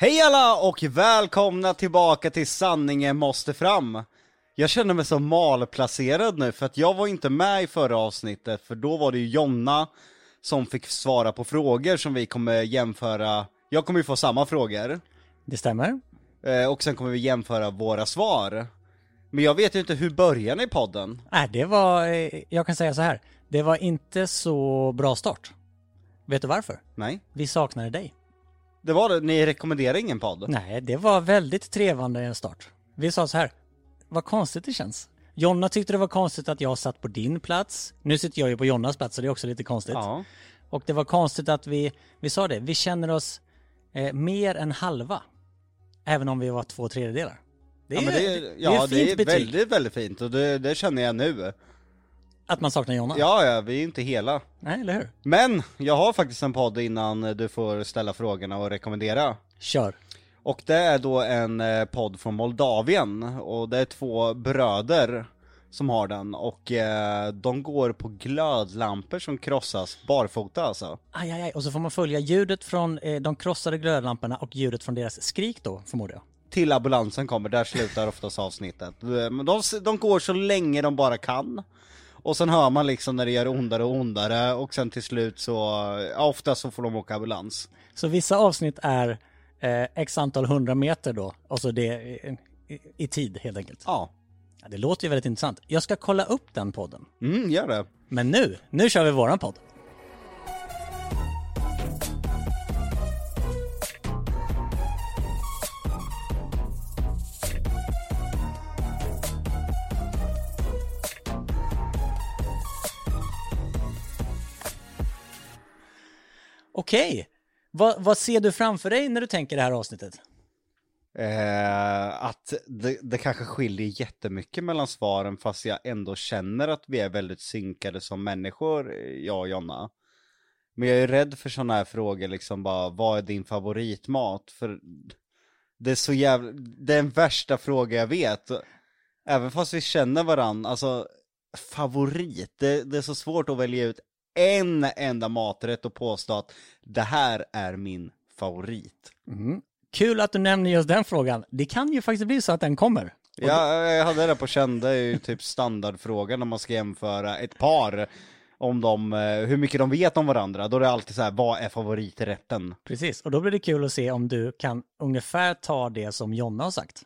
Hej alla och välkomna tillbaka till Sanningen måste fram! Jag känner mig så malplacerad nu för att jag var inte med i förra avsnittet för då var det ju Jonna som fick svara på frågor som vi kommer jämföra, jag kommer ju få samma frågor Det stämmer. eh, och sen kommer vi jämföra våra svar. Men jag vet ju inte, hur börjar ni podden? Nej, det var, eh, jag kan säga så här. Det var inte så bra start. Vet du varför? Nej? Vi saknade dig. Det var det, ni rekommenderar ingen podd? Nej, det var väldigt trevande start. Vi sa så här. Vad konstigt det känns. Jonna tyckte det var konstigt att jag satt på din plats. Nu sitter jag ju på Jonnas plats så det är också lite konstigt. Ja. Och det var konstigt att vi, vi sa det, vi känner oss eh, mer än halva. Även om vi var två tredjedelar. Det är, ja, men det, är- det är ja, ett det fint är väldigt, väldigt fint och det, det känner jag nu. Att man saknar Jonna. Ja, ja, vi är inte hela. Nej, eller hur? Men, jag har faktiskt en podd innan du får ställa frågorna och rekommendera. Kör. Och det är då en eh, podd från Moldavien, och det är två bröder som har den, och eh, de går på glödlampor som krossas barfota alltså. Aj, aj, aj. Och så får man följa ljudet från eh, de krossade glödlamporna och ljudet från deras skrik då, förmodar jag. Till ambulansen kommer, där slutar oftast avsnittet. Eh, Men de, de går så länge de bara kan. Och sen hör man liksom när det gör ondare och ondare, och sen till slut så, ja, ofta så får de åka ambulans. Så vissa avsnitt är eh, x antal hundra meter då, och så det i, i tid helt enkelt. Ja, Ja, det låter ju väldigt intressant. Jag ska kolla upp den podden. mm, gör det. Men nu, nu kör vi våran podd. Okej, vad, vad ser du framför dig när du tänker det här avsnittet? Eh, att det, det kanske skiljer jättemycket mellan svaren fast jag ändå känner att vi är väldigt synkade som människor, eh, jag och Jonna. Men jag är rädd för sådana här frågor liksom bara, vad är din favoritmat? För det är så jävla, det är den värsta fråga jag vet. Även fast vi känner varandra, alltså favorit, det, det är så svårt att välja ut en enda maträtt och påstå att det här är min favorit. Kul att du nämner just den frågan. Det kan ju faktiskt bli så att den kommer. Ja, jag hade det på känn, det är ju typ standardfrågan när man ska jämföra ett par om de, eh, hur mycket de vet om varandra. Då är det alltid så här, vad är favoriträtten? Precis, och då blir det kul att se om du kan ungefär ta det som Jonna har sagt.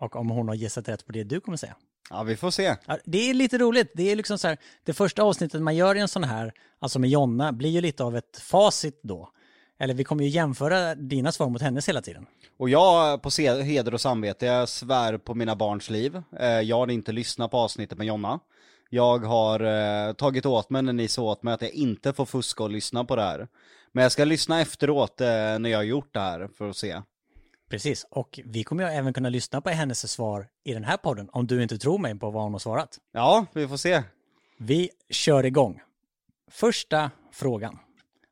Och om hon har gissat rätt på det du kommer säga. Ja, vi får se. Det är lite roligt. Det är liksom så här, det första avsnittet man gör i en sån här, alltså med Jonna, blir ju lite av ett facit då. Eller vi kommer ju jämföra dina svar mot hennes hela tiden. Och jag, på heder och samvete, jag svär på mina barns liv. Eh, Jag har inte lyssnat på avsnittet med Jonna. Jag har eh, tagit åt mig när ni sa åt mig att jag inte får fuska och lyssna på det här. Men jag ska lyssna efteråt eh, när jag har gjort det här för att se. Precis, och vi kommer ju även kunna lyssna på hennes svar i den här podden om du inte tror mig på vad hon har svarat. Ja, vi får se. Vi kör igång. Första frågan.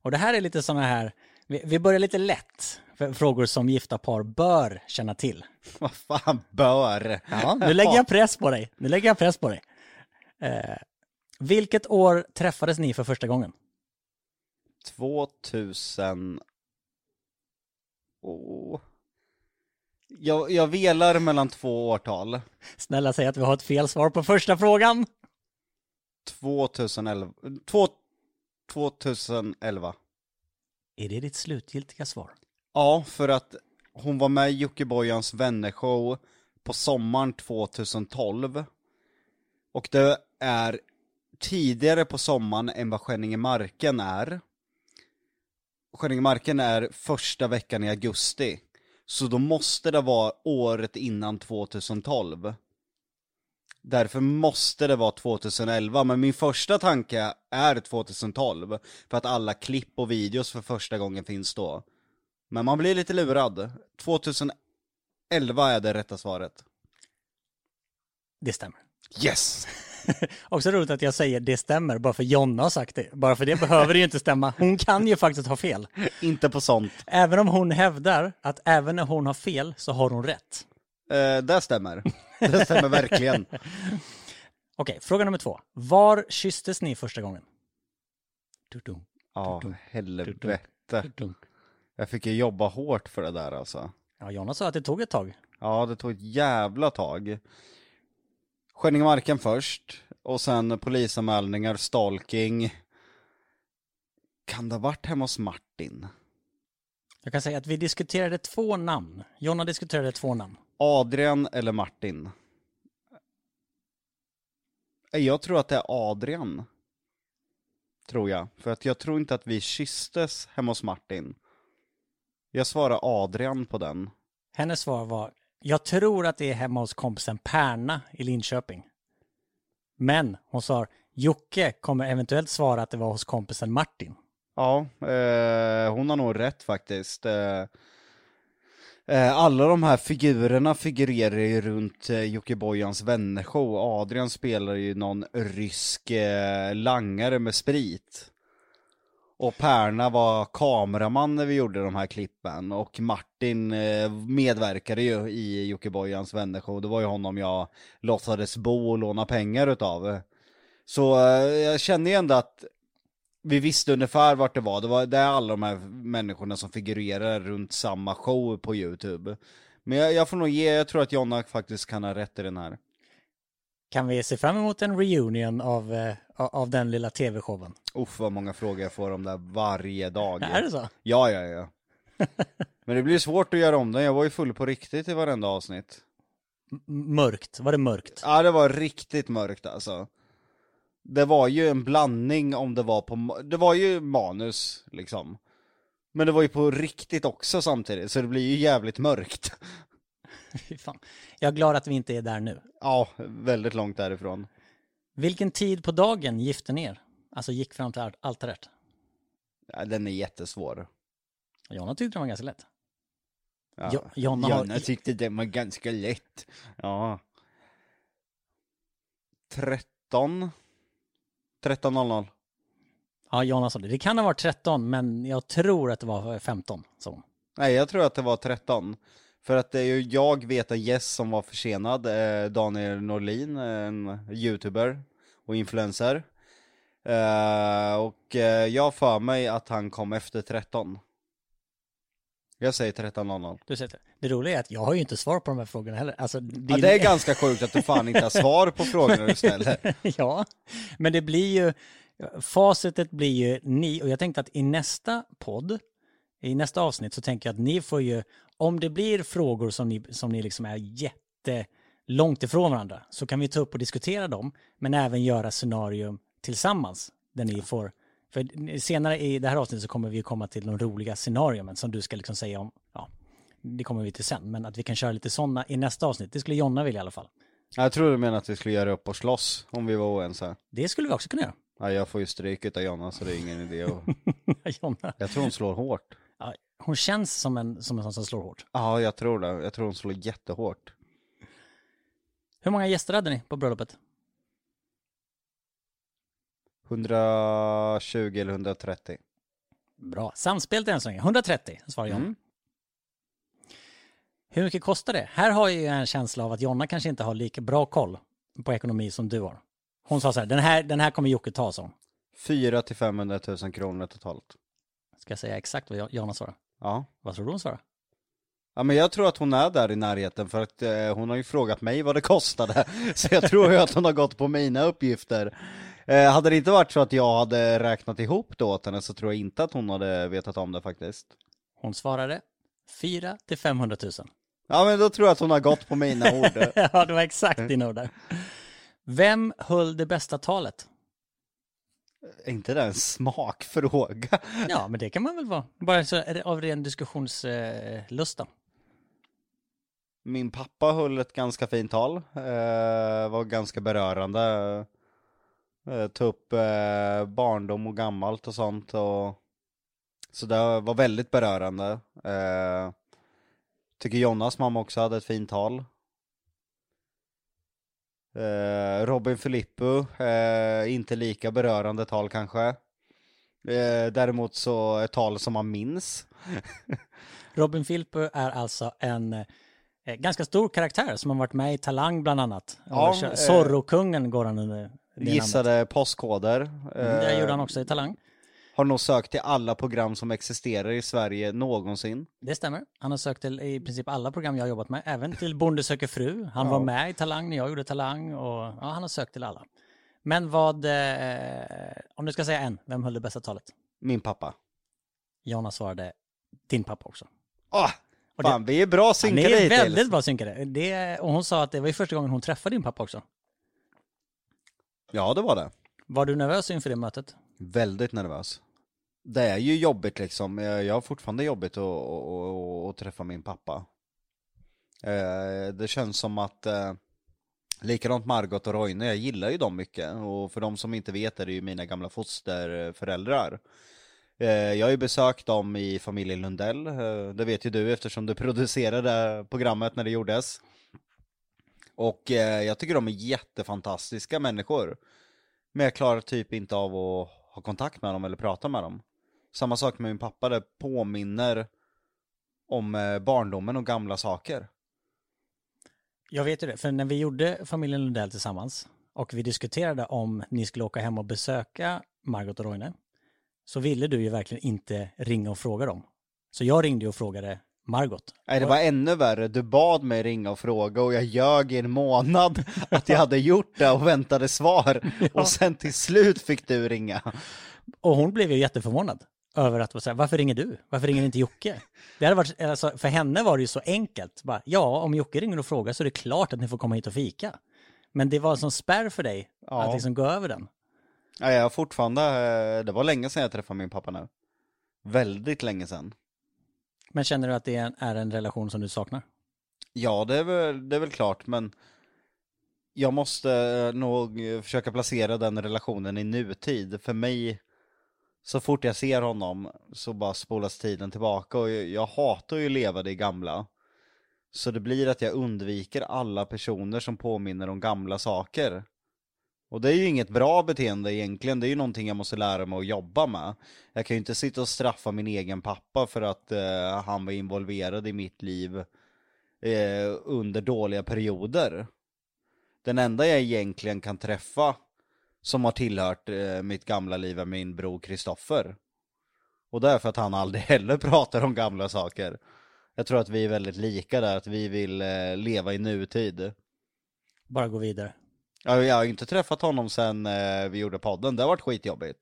Och det här är lite sådana här, vi, vi börjar lite lätt. Frågor som gifta par bör känna till. Vad fan bör? Ja, nu lägger jag press på dig. Nu lägger jag press på dig. Eh, vilket år träffades ni för första gången? 2000... Åh. Jag, jag velar mellan två årtal. Snälla säg att vi har ett fel svar på första frågan. 2011. Två, 2011. Är det ditt slutgiltiga svar? Ja, för att hon var med i Jockiboyans vännershow på sommaren 2012. Och det är tidigare på sommaren än vad Skänningemarken är. Skänningemarken är första veckan i augusti. Så då måste det vara året innan 2012. Därför måste det vara 2011, men min första tanke är 2012. För att alla klipp och videos för första gången finns då. Men man blir lite lurad. 2011 är det rätta svaret. Det stämmer. Yes! Också roligt att jag säger det stämmer bara för Jonna har sagt det. Bara för det behöver det ju inte stämma. Hon kan ju faktiskt ha fel. Inte på sånt. Även om hon hävdar att även när hon har fel så har hon rätt. Eh, det stämmer. Det stämmer verkligen. Okej, fråga nummer två. Var kysstes ni första gången? Dudum, Ja, dudum, helvete. dudum. Jag fick ju jobba hårt för det där alltså. Ja, Jonna sa att det tog ett tag. Ja, det tog ett jävla tag. Skänningemarken först, och sen polisanmälningar, stalking. Kan det ha varit hemma hos Martin? Jag kan säga att vi diskuterade två namn. Jonna diskuterade två namn. Adrian eller Martin? Jag tror att det är Adrian. Tror jag. För att jag tror inte att vi kysstes hemma hos Martin. Jag svarar Adrian på den. Hennes svar var, jag tror att det är hemma hos kompisen Perna i Linköping. Men hon sa, Jocke kommer eventuellt svara att det var hos kompisen Martin. Ja, eh, hon har nog rätt faktiskt. Eh, eh, alla de här figurerna figurerar ju runt eh, Jocke-Bojans vännershow. Adrian spelar ju någon rysk eh, langare med sprit. Och Perna var kameraman när vi gjorde de här klippen och Martin eh, medverkade ju i Jockibojans vännershow. Det var ju honom jag låtsades bo och låna pengar utav. Så eh, jag känner ju ändå att vi visste ungefär vart det var. Det var det är alla de här människorna som figurerar runt samma show på YouTube. Men jag, jag får nog ge, jag tror att Jonna faktiskt kan ha rätt i den här. Kan vi se fram emot en reunion av, eh, av den lilla tv-showen? Uff vad många frågor jag får om det varje dag. Är det så? Ja, ja, ja. Men det blir svårt att göra om den, jag var ju full på riktigt i varenda avsnitt. M- mörkt, var det mörkt? Ja, det var riktigt mörkt alltså. Det var ju en blandning om det var på, det var ju manus liksom. Men det var ju på riktigt också samtidigt, så det blir ju jävligt mörkt. Fy fan. Jag är glad att vi inte är där nu. Ja, väldigt långt därifrån. Vilken tid på dagen gifte ni er? Alltså gick fram till al- altaret? Ja, den är jättesvår. Jonna tyckte den var ganska lätt. Ja. Jo- Jonna har- Jonna tyckte den var ganska lätt. Ja. 13? 13.00. Ja, Jonna sa det. Det kan ha varit 13, men jag tror att det var 15. Så. Nej, jag tror att det var 13. För att det är ju jag vet en gäst som var försenad, eh, Daniel Norlin, en youtuber och influencer. Eh, och eh, jag för mig att han kom efter 13. Jag säger 13.00. Du säger det. Det roliga är att jag har ju inte svar på de här frågorna heller. Alltså, Ja, din- det är ganska sjukt att du fan inte har svar på frågorna du ställer. ja, men det blir ju, facitet blir ju ni, och jag tänkte att i nästa podd, i nästa avsnitt så tänker jag att ni får ju, om det blir frågor som ni, som ni liksom är jättelångt ifrån varandra, så kan vi ta upp och diskutera dem, men även göra scenarium tillsammans, där ni får, för senare i det här avsnittet så kommer vi komma till de roliga scenariumen som du ska liksom säga om, ja, det kommer vi till sen, men att vi kan köra lite sådana i nästa avsnitt, det skulle Jonna vilja i alla fall. Jag tror du menar att vi skulle göra upp och slåss om vi var oense. Det skulle vi också kunna göra. Ja, jag får ju stryk utav Jonna så det är ingen idé att... Jonna. Jag tror hon slår hårt. Ja, hon känns som en, som en sån som slår hårt. Ja, jag tror det. Jag tror hon slår jättehårt. Hur många gäster hade ni på bröllopet? 120 eller 130. Bra. Samspelt än så länge. 130 svarar Jonna. Mm. Hur mycket kostar det? Här har jag ju en känsla av att Jonna kanske inte har lika bra koll på ekonomi som du har. Hon sa så här, den här, den här kommer Jocke ta, så. 4 till 500 000 kronor totalt. Ska jag säga exakt vad Jonna svarar? Ja. Vad tror du hon svarar? Ja men jag tror att hon är där i närheten för att eh, hon har ju frågat mig vad det kostade. Så jag tror ju att hon har gått på mina uppgifter. Eh, hade det inte varit så att jag hade räknat ihop det åt henne så tror jag inte att hon hade vetat om det faktiskt. Hon svarade 4 till 500 000. Ja men då tror jag att hon har gått på mina ord. ja, det var exakt dina ord där. Vem höll det bästa talet? Är inte det en smakfråga? Ja, men det kan man väl vara. Bara så av ren diskussionslust då. Min pappa höll ett ganska fint tal, eh, var ganska berörande. Eh, tog upp eh, barndom och gammalt och sånt och så det var väldigt berörande. Eh, tycker Jonas mamma också hade ett fint tal. Eh, Robin Filippo, eh, inte lika berörande tal kanske. Eh, däremot så ett tal som man minns. Robin Filippo är alltså en eh, ganska stor karaktär som har varit med i Talang bland annat. Ja, eh, Zorro-kungen går han under det namnet. Gissade postkoder. Mm, Det gjorde han också i Talang. Har nog sökt till alla program som existerar i Sverige någonsin. Det stämmer. Han har sökt till i princip alla program jag har jobbat med, även till Bonde söker fru. Han Ja. var med i Talang när jag gjorde Talang och ja, han har sökt till alla. Men vad, eh, om du ska säga en, vem höll det bästa talet? Min pappa. Jonna svarade din pappa också. Åh! Och det- fan, vi är bra Ja, ni synkade är hittills. väldigt bra synkade. Det, och hon sa att det var ju första gången hon träffade din pappa också. Ja, det var det. Var du nervös inför det mötet? Väldigt nervös. Det är ju jobbigt liksom, jag har fortfarande jobbigt att, att, att, träffa min pappa. Eh, det känns som att, eh, likadant Margot och Roine, jag gillar ju dem mycket. Och för de som inte vet är det ju mina gamla fosterföräldrar. Eh, jag har ju besökt dem i familjen Lundell, det vet ju du eftersom du producerade programmet när det gjordes. Och jag tycker de är jättefantastiska människor. Men jag klarar typ inte av att ha kontakt med dem eller prata med dem. Samma sak med min pappa, det påminner om eh, barndomen och gamla saker. Jag vet ju det, för när vi gjorde familjen Lundell tillsammans och vi diskuterade om ni skulle åka hem och besöka Margot och Roine, så ville du ju verkligen inte ringa och fråga dem. Så jag ringde och frågade Margot. Nej, det var ännu värre. Du bad mig ringa och fråga och jag ljög i en månad att jag hade gjort det och väntade svar. Och sen till slut fick du ringa. Och hon blev ju jätteförvånad över att här, varför ringer du? Varför ringer inte Jocke? Det hade varit, alltså, för henne var det ju så enkelt. Bara, ja, om Jocke ringer och frågar så är det klart att ni får komma hit och fika. Men det var en sån spärr för dig Ja. att liksom gå över den. Ja, jag har fortfarande, eh, det var länge sedan jag träffade min pappa nu. Väldigt länge sedan. Men känner du att det är en, är en relation som du saknar? Ja, det är, väl, det är väl klart, men jag måste eh, nog försöka placera den relationen i nutid. För mig, så fort jag ser honom så bara spolas tiden tillbaka och jag, jag hatar ju att leva det gamla. Så det blir att jag undviker alla personer som påminner om gamla saker. Och det är ju inget bra beteende egentligen, det är ju någonting jag måste lära mig att jobba med. Jag kan ju inte sitta och straffa min egen pappa för att eh, han var involverad i mitt liv eh, under dåliga perioder. Den enda jag egentligen kan träffa som har tillhört eh, mitt gamla liv är min bror Kristoffer. Och det är för att han aldrig heller pratar om gamla saker. Jag tror att vi är väldigt lika där, att vi vill eh, leva i nutid. Bara gå vidare. Ja, Jag har inte träffat honom sen eh, vi gjorde podden, det har varit skitjobbigt.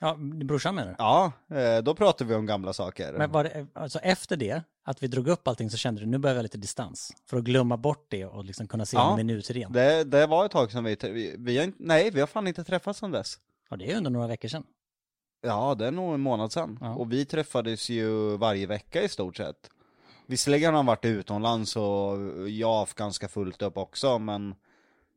Ja, brorsan menar du? Ja, eh, då pratar vi om gamla saker. Men var det, alltså efter det, att vi drog upp allting så kände du, nu behöver jag lite distans. För att glömma bort det och liksom kunna se Ja. en minut igen. Det, det var ett tag sedan vi, vi, vi har nej vi har fan inte träffats sedan dess. Ja, det är under några veckor sedan. Ja, det är nog en månad sedan. Ja. Och vi träffades ju varje vecka i stort sett. Visserligen har han varit utomlands och jag har haft ganska fullt upp också, men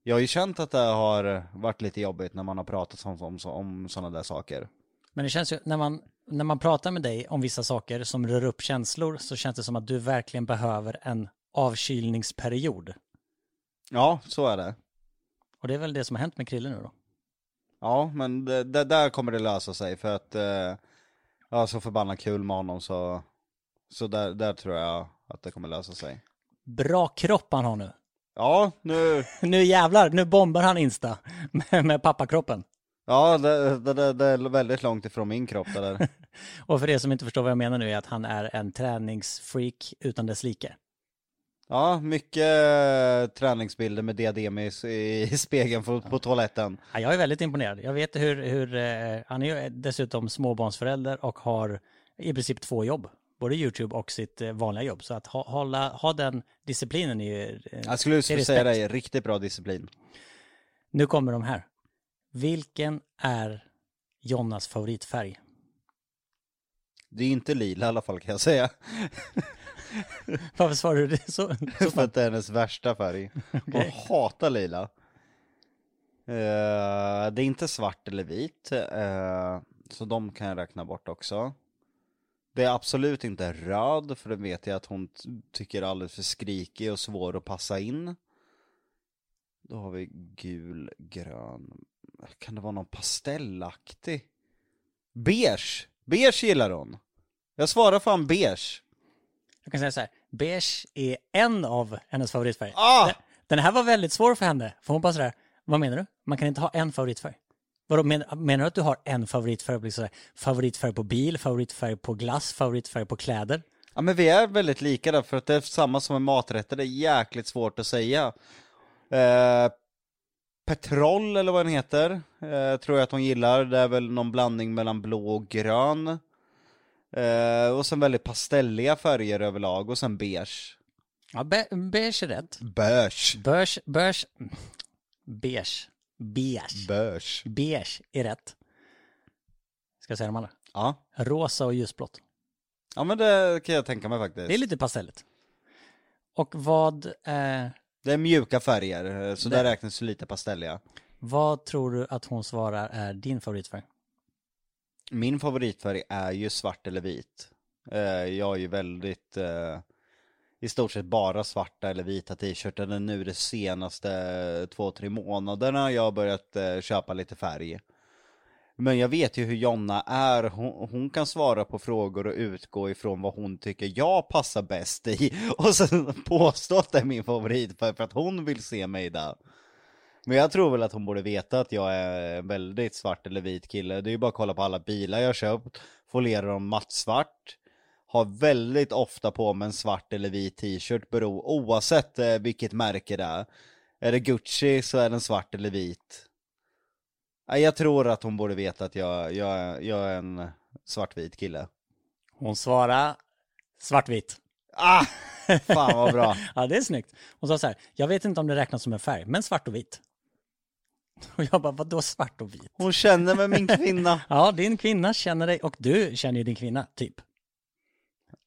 jag har ju känt att det har varit lite jobbigt när man har pratat om, om, om sådana där saker. Men det känns ju, när man, när man pratar med dig om vissa saker som rör upp känslor så känns det som att du verkligen behöver en avkylningsperiod. Ja, så är det. Och det är väl det som har hänt med Krille nu då. Ja, men det, det, där kommer det lösa sig för att eh, jag har så förbannat kul med honom så, så där, där tror jag att det kommer lösa sig. Bra kropp han har nu. Ja, nu, Nu jävlar, nu bombar han Insta med, med pappakroppen. ja det, det, det, är väldigt långt ifrån min kropp det där. Och för er som inte förstår vad jag menar nu är att han är en träningsfreak utan dess like. Ja, mycket eh, träningsbilder med diadem i, i spegeln på, på toaletten. Ja, jag är väldigt imponerad. Jag vet hur, hur eh, han är ju dessutom småbarnsförälder och har i princip två jobb. Både YouTube och sitt eh, vanliga jobb. Så att ha, hålla, ha den disciplinen är ju... eh, Jag skulle det är säga respekt. dig, riktigt bra disciplin. Nu kommer de här. Vilken är Jonnas favoritfärg? Det är inte lila i alla fall kan jag säga. Varför svarar du det så? så För att det är hennes värsta färg. Hon Okej. hatar lila. Eh, det är inte svart eller vit. eh, så de kan jag räkna bort också. Det är absolut inte röd, för det vet jag att hon tycker är alldeles för skrikig och svår att passa in. Då har vi gul, grön. Kan det vara någon pastellaktig? Beige! Beige gillar hon. Jag svarar fan beige. Jag kan säga så här. Beige är en av hennes favoritfärger. Ah! Den- Den här var väldigt svår för henne. För hon bara sådär, vad menar du? Man kan inte ha en favoritfärg. Vadå, men, menar du att du har en favoritfärg? Liksom, favoritfärg på bil, favoritfärg på glass, favoritfärg på kläder? Ja men vi är väldigt lika där, för att det är samma som med maträtter, det är jäkligt svårt att säga. Eh, Petrol eller vad den heter, eh, tror jag att hon gillar, det är väl någon blandning mellan blå och grön. Eh, och sen väldigt pastelliga färger överlag, och sen beige. Ja, be beige är rätt. Beige. Beige, beige, beige, beige, Beige. beige är rätt. Ska jag säga de andra? Ja. Rosa och ljusblått. ja, men det kan jag tänka mig faktiskt. Det är lite pastelligt. Och vad, eh, Det är mjuka färger, eh, så Det- där räknas lite pastelliga. vad tror du att hon svarar är din favoritfärg? Min favoritfärg är ju svart eller vit. Eh, jag är ju väldigt, eh, i stort sett bara svarta eller vita t-shirtar Det är nu de senaste eh, två, tre månaderna jag har börjat eh, köpa lite färg. Men jag vet ju hur Jonna är, hon, hon kan svara på frågor och utgå ifrån vad hon tycker jag passar bäst i. Och sen påstå att det är min favoritfärg för att hon vill se mig där. Men jag tror väl att hon borde veta att jag är en väldigt svart eller vit kille. Det är ju bara att kolla på alla bilar jag har köpt. Folierar dem mattsvart. Har väldigt ofta på mig en svart eller vit t-shirt bero, oavsett eh, vilket märke det är. Är det Gucci så är den svart eller vit. Jag tror att hon borde veta att jag, jag, jag är en svartvit kille. Hon svarar svartvit. Ah! Fan vad bra. Ja, det är snyggt. Hon sa så här, jag vet inte om det räknas som en färg, men svart och vit. Och jag bara, vadå svart och vit? Hon känner med min kvinna. Ja, din kvinna känner dig och du känner ju din kvinna, typ.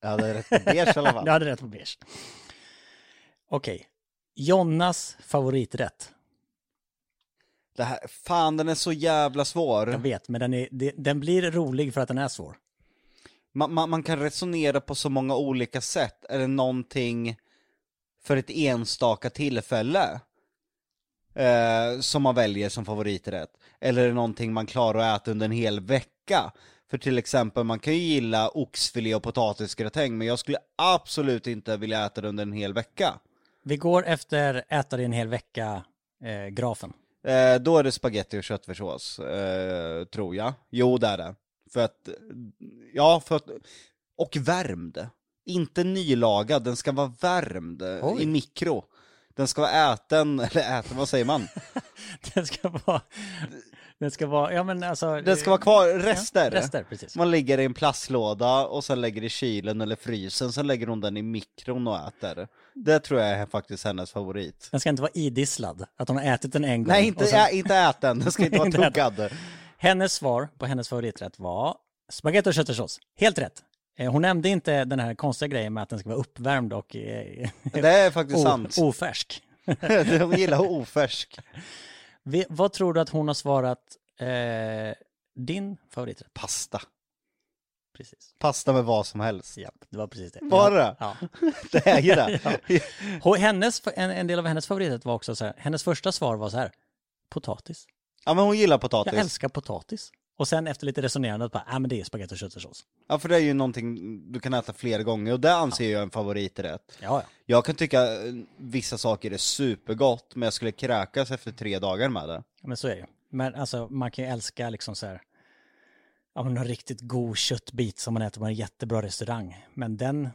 Jag hade rätt på beige i alla fall. Du hade rätt på beige. Okej. Jonnas favoriträtt. Det här, fan den är så jävla svår. Jag vet, men den, är, den blir rolig för att den är svår. Man, man, man kan resonera på så många olika sätt. Är det någonting för ett enstaka tillfälle eh, som man väljer som favoriträtt? Eller är det någonting man klarar att äta under en hel vecka? För till exempel, man kan ju gilla oxfilé och potatisgratäng, men jag skulle absolut inte vilja äta det under en hel vecka. Vi går efter äta det en hel vecka-grafen. Eh, då är det spaghetti och köttfärssås, eh, tror jag. Jo, det är det. För att, ja, för att, och värmd. Inte nylagad, den ska vara värmd eh, Oj. i mikro. Den ska vara äten, eller äten, vad säger man? den ska vara... Den ska vara, ja men alltså... Den ska vara kvar, rester. Ja, rester, precis. Man lägger i en plastlåda och sen lägger i kylen eller frysen, sen lägger hon den i mikron och äter. Det tror jag är faktiskt hennes favorit. Den ska inte vara idisslad, att hon har ätit den en gång. Nej, inte, sen- ä, inte äten, den ska inte vara tuggad. Hennes svar på hennes favoriträtt var spagetti och köttfärssås. Helt rätt. Eh, Hon nämnde inte den här konstiga grejen med att den ska vara uppvärmd och eh, Det är faktiskt sant. ofärsk. Hon gillar ofärsk. Vi- Vad tror du att hon har svarat eh, din favoriträtt? Pasta. Precis. Pasta med vad som helst. Ja, det var precis det. Var det? Ja. Det är ju det. Och hennes, en, en del av hennes favoriträtt var också så här, hennes första svar var så här, potatis. Ja men hon gillar Jag potatis. älskar potatis. Och sen efter lite resonerande bara, ja men det är spagetti och köttfärssås. Ja för det är ju någonting du kan äta flera gånger och det anser jag är en favoriträtt. Ja, ja. Jag kan tycka eh, vissa saker är supergott men jag skulle kräkas efter tre dagar med det. Men så är det ju. Men alltså man kan ju älska liksom så här, ja men en riktigt god köttbit som man äter på en jättebra restaurang. Men den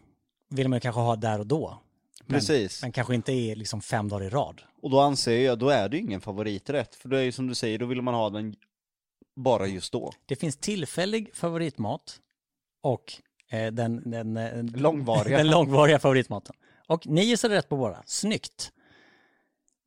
vill man ju kanske ha där och då. Men, Precis. Men kanske inte är liksom fem dagar i rad. Och då anser jag, då är det ju ingen favoriträtt. För det är ju som du säger, då vill man ha den bara just då. Det finns tillfällig favoritmat och eh, den, den, eh, Långvariga. den långvariga favoritmaten. Och ni gissade rätt på båda. Snyggt.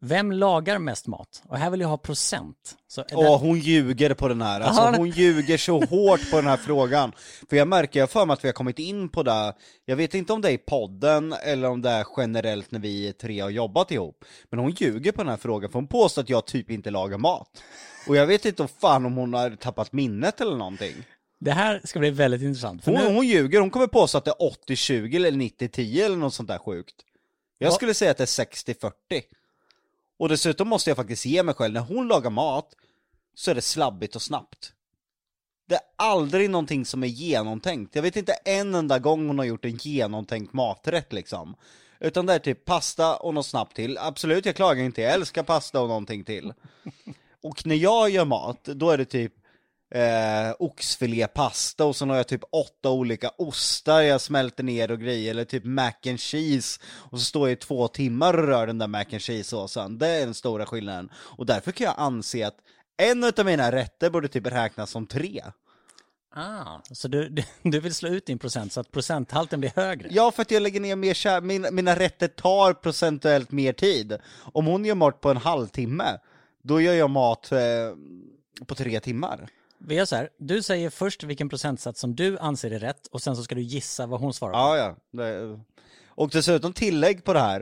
Vem lagar mest mat? Och här vill jag ha procent. Så Åh, hon ljuger på den här. Alltså hon ljuger så hårt på den här frågan. För jag märker, jag för mig att vi har kommit in på det, jag vet inte om det är i podden eller om det är generellt när vi tre har jobbat ihop. Men hon ljuger på den här frågan, för hon påstår att jag typ inte lagar mat. Och jag vet inte om fan om hon har tappat minnet eller någonting. det här ska bli väldigt intressant. Hon, nu, hon ljuger, hon kommer påstå att det är 80-20 eller 90-10 eller något sånt där sjukt. Jag skulle säga att det är 60-40. Och dessutom måste jag faktiskt ge mig själv, när hon lagar mat så är det slabbigt och snabbt. Det är aldrig någonting som är genomtänkt. Jag vet inte en enda gång hon har gjort en genomtänkt maträtt liksom. Utan det är typ pasta och något snabbt till. Absolut, jag klagar inte, jag älskar pasta och någonting till. Och när jag gör mat, då är det typ eh, oxfilépasta och så har jag typ åtta olika ostar jag smälter ner och grejer, eller typ mac and cheese. Och så står jag i två timmar och rör den där mac and cheese-såsen. Det är den stora skillnaden. Och därför kan jag anse att en av mina rätter borde typ räknas som tre. Ah, så du, du, du vill slå ut din procent så att procenthalten blir högre? Ja, för att jag lägger ner mer kär, mina, mina rätter tar procentuellt mer tid. Om hon gör mat på en halvtimme, då gör jag mat eh, på tre timmar. Vi gör så här, du säger först vilken procentsats som du anser är rätt och sen så ska du gissa vad hon svarar på. Ja, ja. Det, och dessutom tillägg på det här.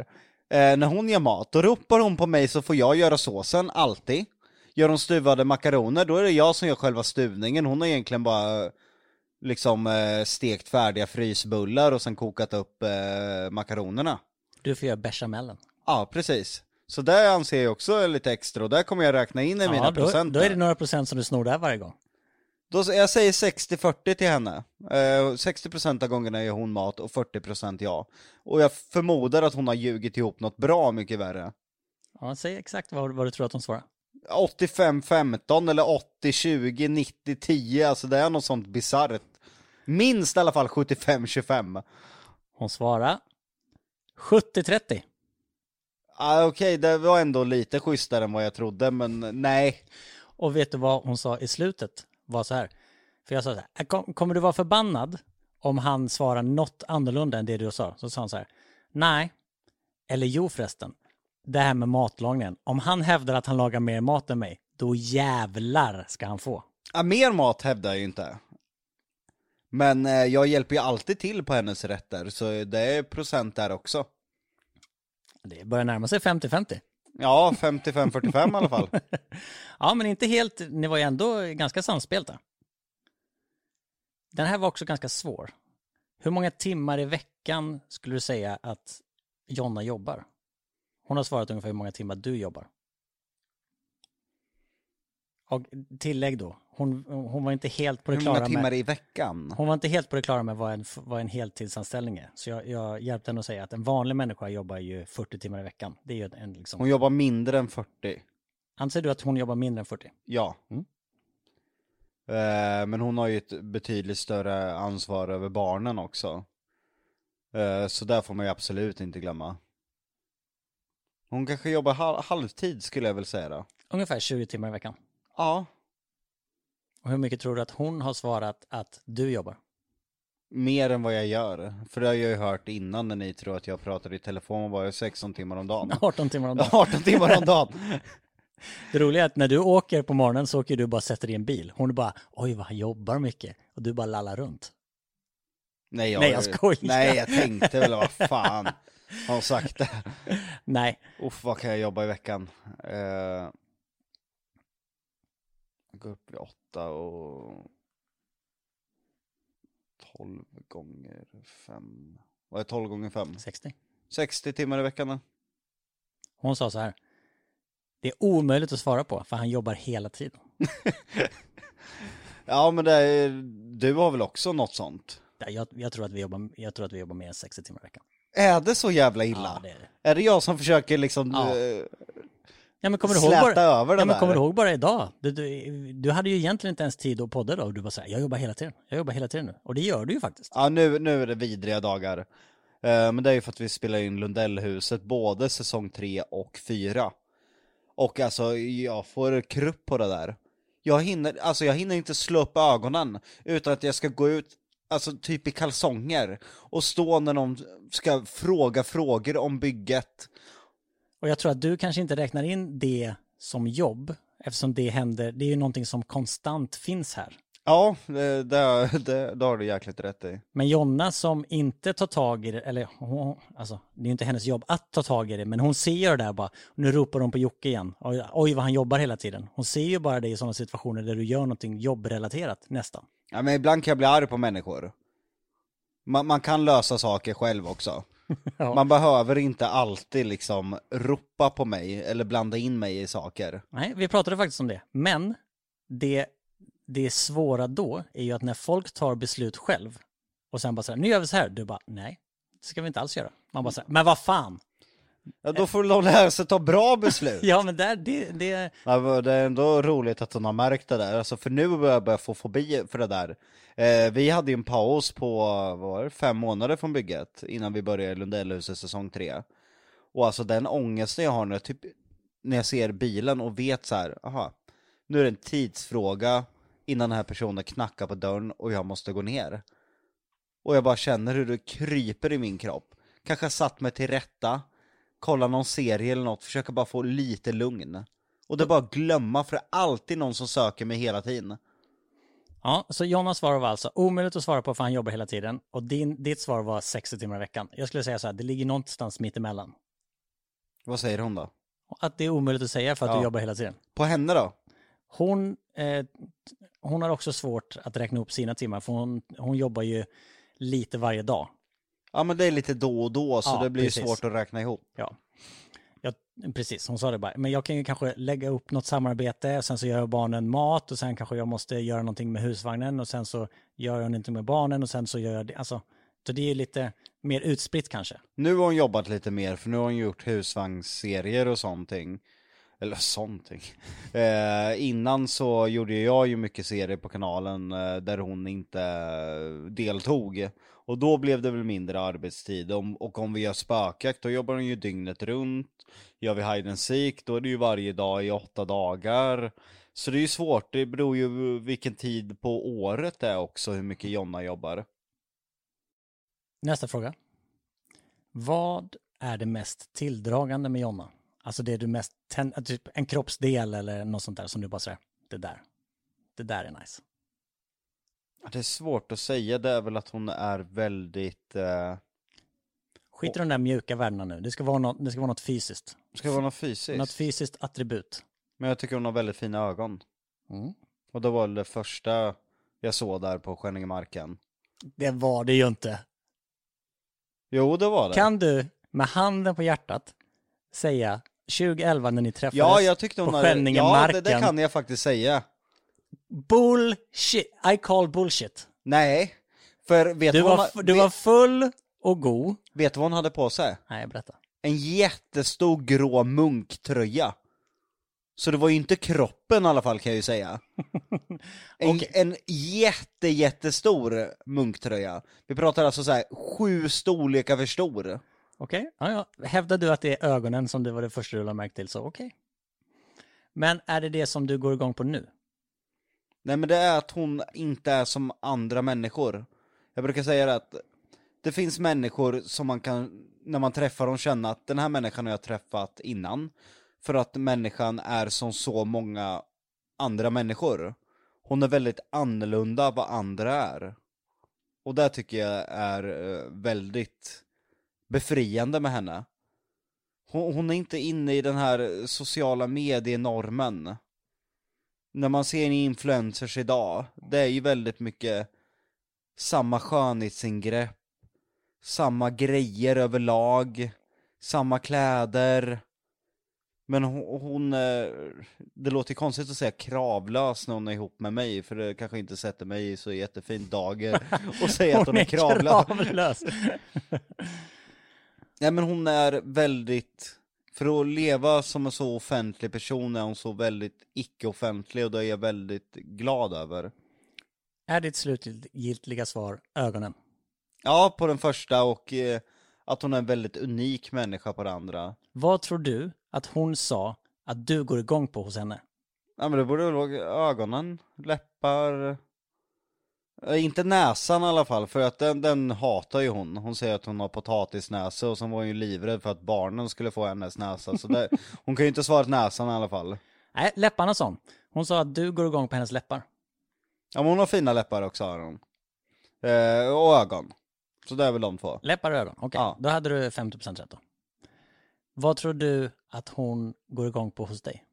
Eh, när hon gör mat, då ropar hon på mig så får jag göra såsen, alltid. Gör hon stuvade makaroner, då är det jag som gör själva stuvningen. Hon har egentligen bara liksom eh, stekt färdiga frysbullar och sen kokat upp eh, makaronerna. Du får göra bechamelen. Ja, precis. Så det anser jag också är lite extra och där kommer jag räkna in i mina Ja, då, procent. då är det några procent som du snor där varje gång. Då, jag säger 60-40 till henne. Eh, 60% av gångerna gör hon mat och 40% jag. Och jag förmodar att hon har ljugit ihop något bra mycket värre. Ja, säg exakt vad, vad du tror att hon svarar. 85-15 eller 80-20, 90-10, alltså det är något sånt bisarrt. Minst i alla fall 75-25. Hon svarar 70-30. Ah, Okej, det var ändå lite schysstare än vad jag trodde, men nej. Och vet du vad hon sa i slutet? Var så här. För jag sa så här, "Äh, "Kom- kommer du vara förbannad om han svarar något annorlunda än det du sa? Så sa han så här, nej. Eller jo förresten, det här med matlagningen. Om han hävdar att han lagar mer mat än mig, då jävlar ska han få. Ja, mer mat hävdar jag ju inte. Men eh, jag hjälper ju alltid till på hennes rätter, så det är procent där också. Det börjar närma sig 50-50. Ja, 55-45 i alla fall. Ja, men inte helt, ni var ju ändå ganska samspelta. Den här var också ganska svår. Hur många timmar i veckan skulle du säga att Jonna jobbar? Hon har svarat ungefär hur många timmar du jobbar. Och tillägg då, hon, hon var inte helt på det Hur många klara timmar med, i veckan? hon var inte helt på det klara med vad en, vad en heltidsanställning är. Så jag, jag hjälpte henne att säga att en vanlig människa jobbar ju 40 timmar i veckan. Det är ju en liksom, Hon jobbar mindre än 40. anser du att hon jobbar mindre än 40? Ja. Mm. Eh, men hon har ju ett betydligt större ansvar över barnen också. Eh, så där får man ju absolut inte glömma. Hon kanske jobbar hal- halvtid skulle jag väl säga då. Ungefär 20 timmar i veckan. Ja, Och hur mycket tror du att hon har svarat att du jobbar? mer än vad jag gör. För det har jag ju hört innan när ni tror att jag pratar i telefon bara 16 timmar om dagen. 18 timmar om dagen. 18 timmar om dagen. Det roliga är att när du åker på morgonen så åker du bara sätter dig i en bil. Hon är bara, oj vad han jobbar mycket. Och du bara lallar runt. Nej jag, Nej, jag skojar. Nej jag tänkte väl vad fan har hon sagt det? Nej, Uff vad kan jag jobba i veckan? Eh, går upp vid åtta och 12 gånger 5. Vad är 12 gånger 5? 60. 60 timmar i veckan då? Hon sa så här. Det är omöjligt att svara på för han jobbar hela tiden. Ja men det är, du har väl också något sånt? Ja, Jag, jag, tror att vi jobbar, jag tror att vi jobbar mer än 60 timmar i veckan. Är det så jävla illa? Ja, det är det. Är det jag som försöker liksom Ja. Ja, men kommer du ihåg bara, över det ja, men kommer du ihåg bara idag? Du, du, du hade ju egentligen inte ens tid att podda då och du bara så här, jag jobbar hela tiden. Jag jobbar hela tiden nu. Och det gör du ju faktiskt. Ja nu, nu är det vidriga dagar. Eh, men det är ju för att vi spelar in Lundellhuset både säsong 3 och 4. Och alltså jag får krupp på det där. Jag hinner, alltså jag hinner inte slå upp ögonen utan att jag ska gå ut, alltså typ i kalsonger och stå när någon ska fråga frågor om bygget. Och jag tror att du kanske inte räknar in det som jobb, eftersom det händer, det är ju någonting som konstant finns här. Ja, det, det, det, det har du jäkligt rätt i. Men Jonna som inte tar tag i det, eller hon, alltså det är ju inte hennes jobb att ta tag i det, men hon ser ju det där bara, nu ropar hon på Jocke igen, oj, oj vad han jobbar hela tiden. Hon ser ju bara det i sådana situationer där du gör någonting jobbrelaterat nästan. Ja men ibland kan jag bli arg på människor. Man, man kan lösa saker själv också. Ja. Man behöver inte alltid liksom ropa på mig eller blanda in mig i saker. Nej, vi pratade faktiskt om det, men det, det svåra då är ju att när folk tar beslut själv och sen bara så här, nu gör vi så här, du bara, nej, det ska vi inte alls göra. Man bara så här, men vad fan, Ja, då får de lära sig ta bra beslut. Ja, men där, det, det, Ja, det är ändå roligt att hon har märkt det där, alltså för nu börjar jag börja få fobi för det där. Eh, vi hade ju en paus på, vad var det, fem månader från bygget innan vi började Lundellhuset säsong tre. Och alltså den ångesten jag har när jag, typ, när jag ser bilen och vet så här, aha, nu är det en tidsfråga innan den här personen knackar på dörren och jag måste gå ner. Och jag bara känner hur det kryper i min kropp. Kanske satt mig till rätta, kolla någon serie eller något, försöka bara få lite lugn. Och det är bara att glömma, för det är alltid någon som söker mig hela tiden ja, så Jonas svar var alltså omöjligt att svara på för han jobbar hela tiden. Och din, ditt svar var 60 timmar i veckan. Jag skulle säga så här, det ligger någonstans mitt emellan. Vad säger hon då? Att det är omöjligt att säga för att Ja. du jobbar hela tiden. På henne då? Hon, eh, hon har också svårt att räkna upp sina timmar, för hon, hon jobbar ju lite varje dag. Ja men det är lite då och då, så Ja, det blir ju precis. svårt att räkna ihop. Ja. Jag, precis. Hon sa det bara. Men jag kan ju kanske lägga upp något samarbete, sen så gör jag barnen mat och sen kanske jag måste göra någonting med husvagnen och sen så gör jag någonting med barnen och sen så gör jag det. Alltså, så det är ju lite mer utspritt kanske. Nu har hon jobbat lite mer, för nu har hon gjort husvagnsserier och sånting. Eller sånting. Eh, innan så gjorde jag ju mycket serier på kanalen eh, där hon inte deltog. Och då blev det väl mindre arbetstid. Om, och om vi gör spökjakt, då jobbar de ju dygnet runt. Gör vi hide and seek, då är det ju varje dag i åtta dagar. Så det är ju svårt, det beror ju vilken tid på året det är också, hur mycket Jonna jobbar. Nästa fråga. Vad är det mest tilldragande med Jonna? Alltså det du mest, tänd- typ en kroppsdel eller något sånt där som du bara säger, det där, det där är nice. Det är svårt att säga, det är väl att hon är väldigt... Eh... Skit i de där mjuka värdena nu, det ska vara något, det ska vara något fysiskt. Ska det vara något fysiskt? Något fysiskt attribut. Men jag tycker hon har väldigt fina ögon. Och det var det första jag såg där på Skänningemarken. Det var det ju inte. Jo, det var det. Kan du med handen på hjärtat säga 2011 när ni träffades ja, jag tyckte hon på hade... Ja, Skänningemarken? det, det kan jag faktiskt säga. Bullshit, I call bullshit. Nej, för vet Du vad, var, hon, du var full och god. vet du vad hon hade på sig? Nej, berätta. En jättestor grå munktröja. Så det var ju inte kroppen i alla fall kan jag ju säga. En, Okej. en jätte, jättestor munktröja. Vi pratar alltså så här sju storlekar för stor. Okej, ja, ja. Hävdar du att det är ögonen som det var det första du lade märke till, så okej. Men är det det som du går igång på nu? Nej men det är att hon inte är som andra människor. Jag brukar säga det att det finns människor som man kan, när man träffar dem, känna att den här människan har jag träffat innan. För att människan är som så många andra människor. Hon är väldigt annorlunda vad andra är. Och det tycker jag är eh, väldigt befriande med henne. Hon, hon är inte inne i den här sociala medienormen när man ser influencers idag, det är ju väldigt mycket samma skönhetsingrepp, samma grejer överlag, samma kläder. Men hon, hon, det låter konstigt att säga kravlös när hon är ihop med mig, för det kanske inte sätter mig i så jättefint dager och säga att hon är kravlös. kravlös. Nej men hon är väldigt, för att leva som en så offentlig person är hon så väldigt icke-offentlig och det är jag väldigt glad över. är ditt slutgiltiga svar ögonen? Ja, på den första och eh, att hon är en väldigt unik människa på det andra. Vad tror du att hon sa att du går igång på hos henne? Ja men det borde väl vara ögonen, läppar, inte näsan i alla fall, för att den, den hatar ju hon. Hon säger att hon har potatisnäsa och så var hon ju livrädd för att barnen skulle få hennes näsa. Så det, hon kan ju inte svara näsan i alla fall. Nej, läpparna sa hon. Hon sa att du går igång på hennes läppar. Ja men hon har fina läppar också har hon. Eh, och ögon. Så det är väl de två. Läppar och ögon, okej. Ja. Då hade du 50% rätt då. Vad tror du att hon går igång på hos dig?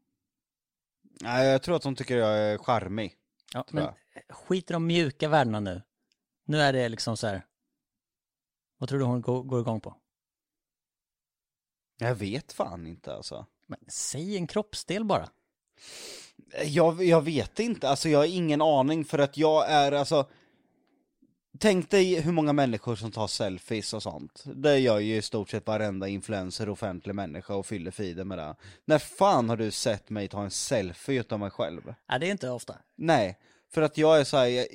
Nej jag tror att hon tycker jag är charmig. Ja, men skit i de mjuka värdena nu. Nu är det liksom så här. Vad tror du hon går, går igång på? Jag vet fan inte alltså. Men säg en kroppsdel bara. Jag, jag vet inte, alltså jag har ingen aning för att jag är alltså tänk dig hur många människor som tar selfies och sånt. Det gör ju i stort sett varenda influencer, offentlig människa och fyller feeden med det. När fan har du sett mig ta en selfie utav mig själv? Nej, det är inte ofta. Nej, för att jag är så här, jag,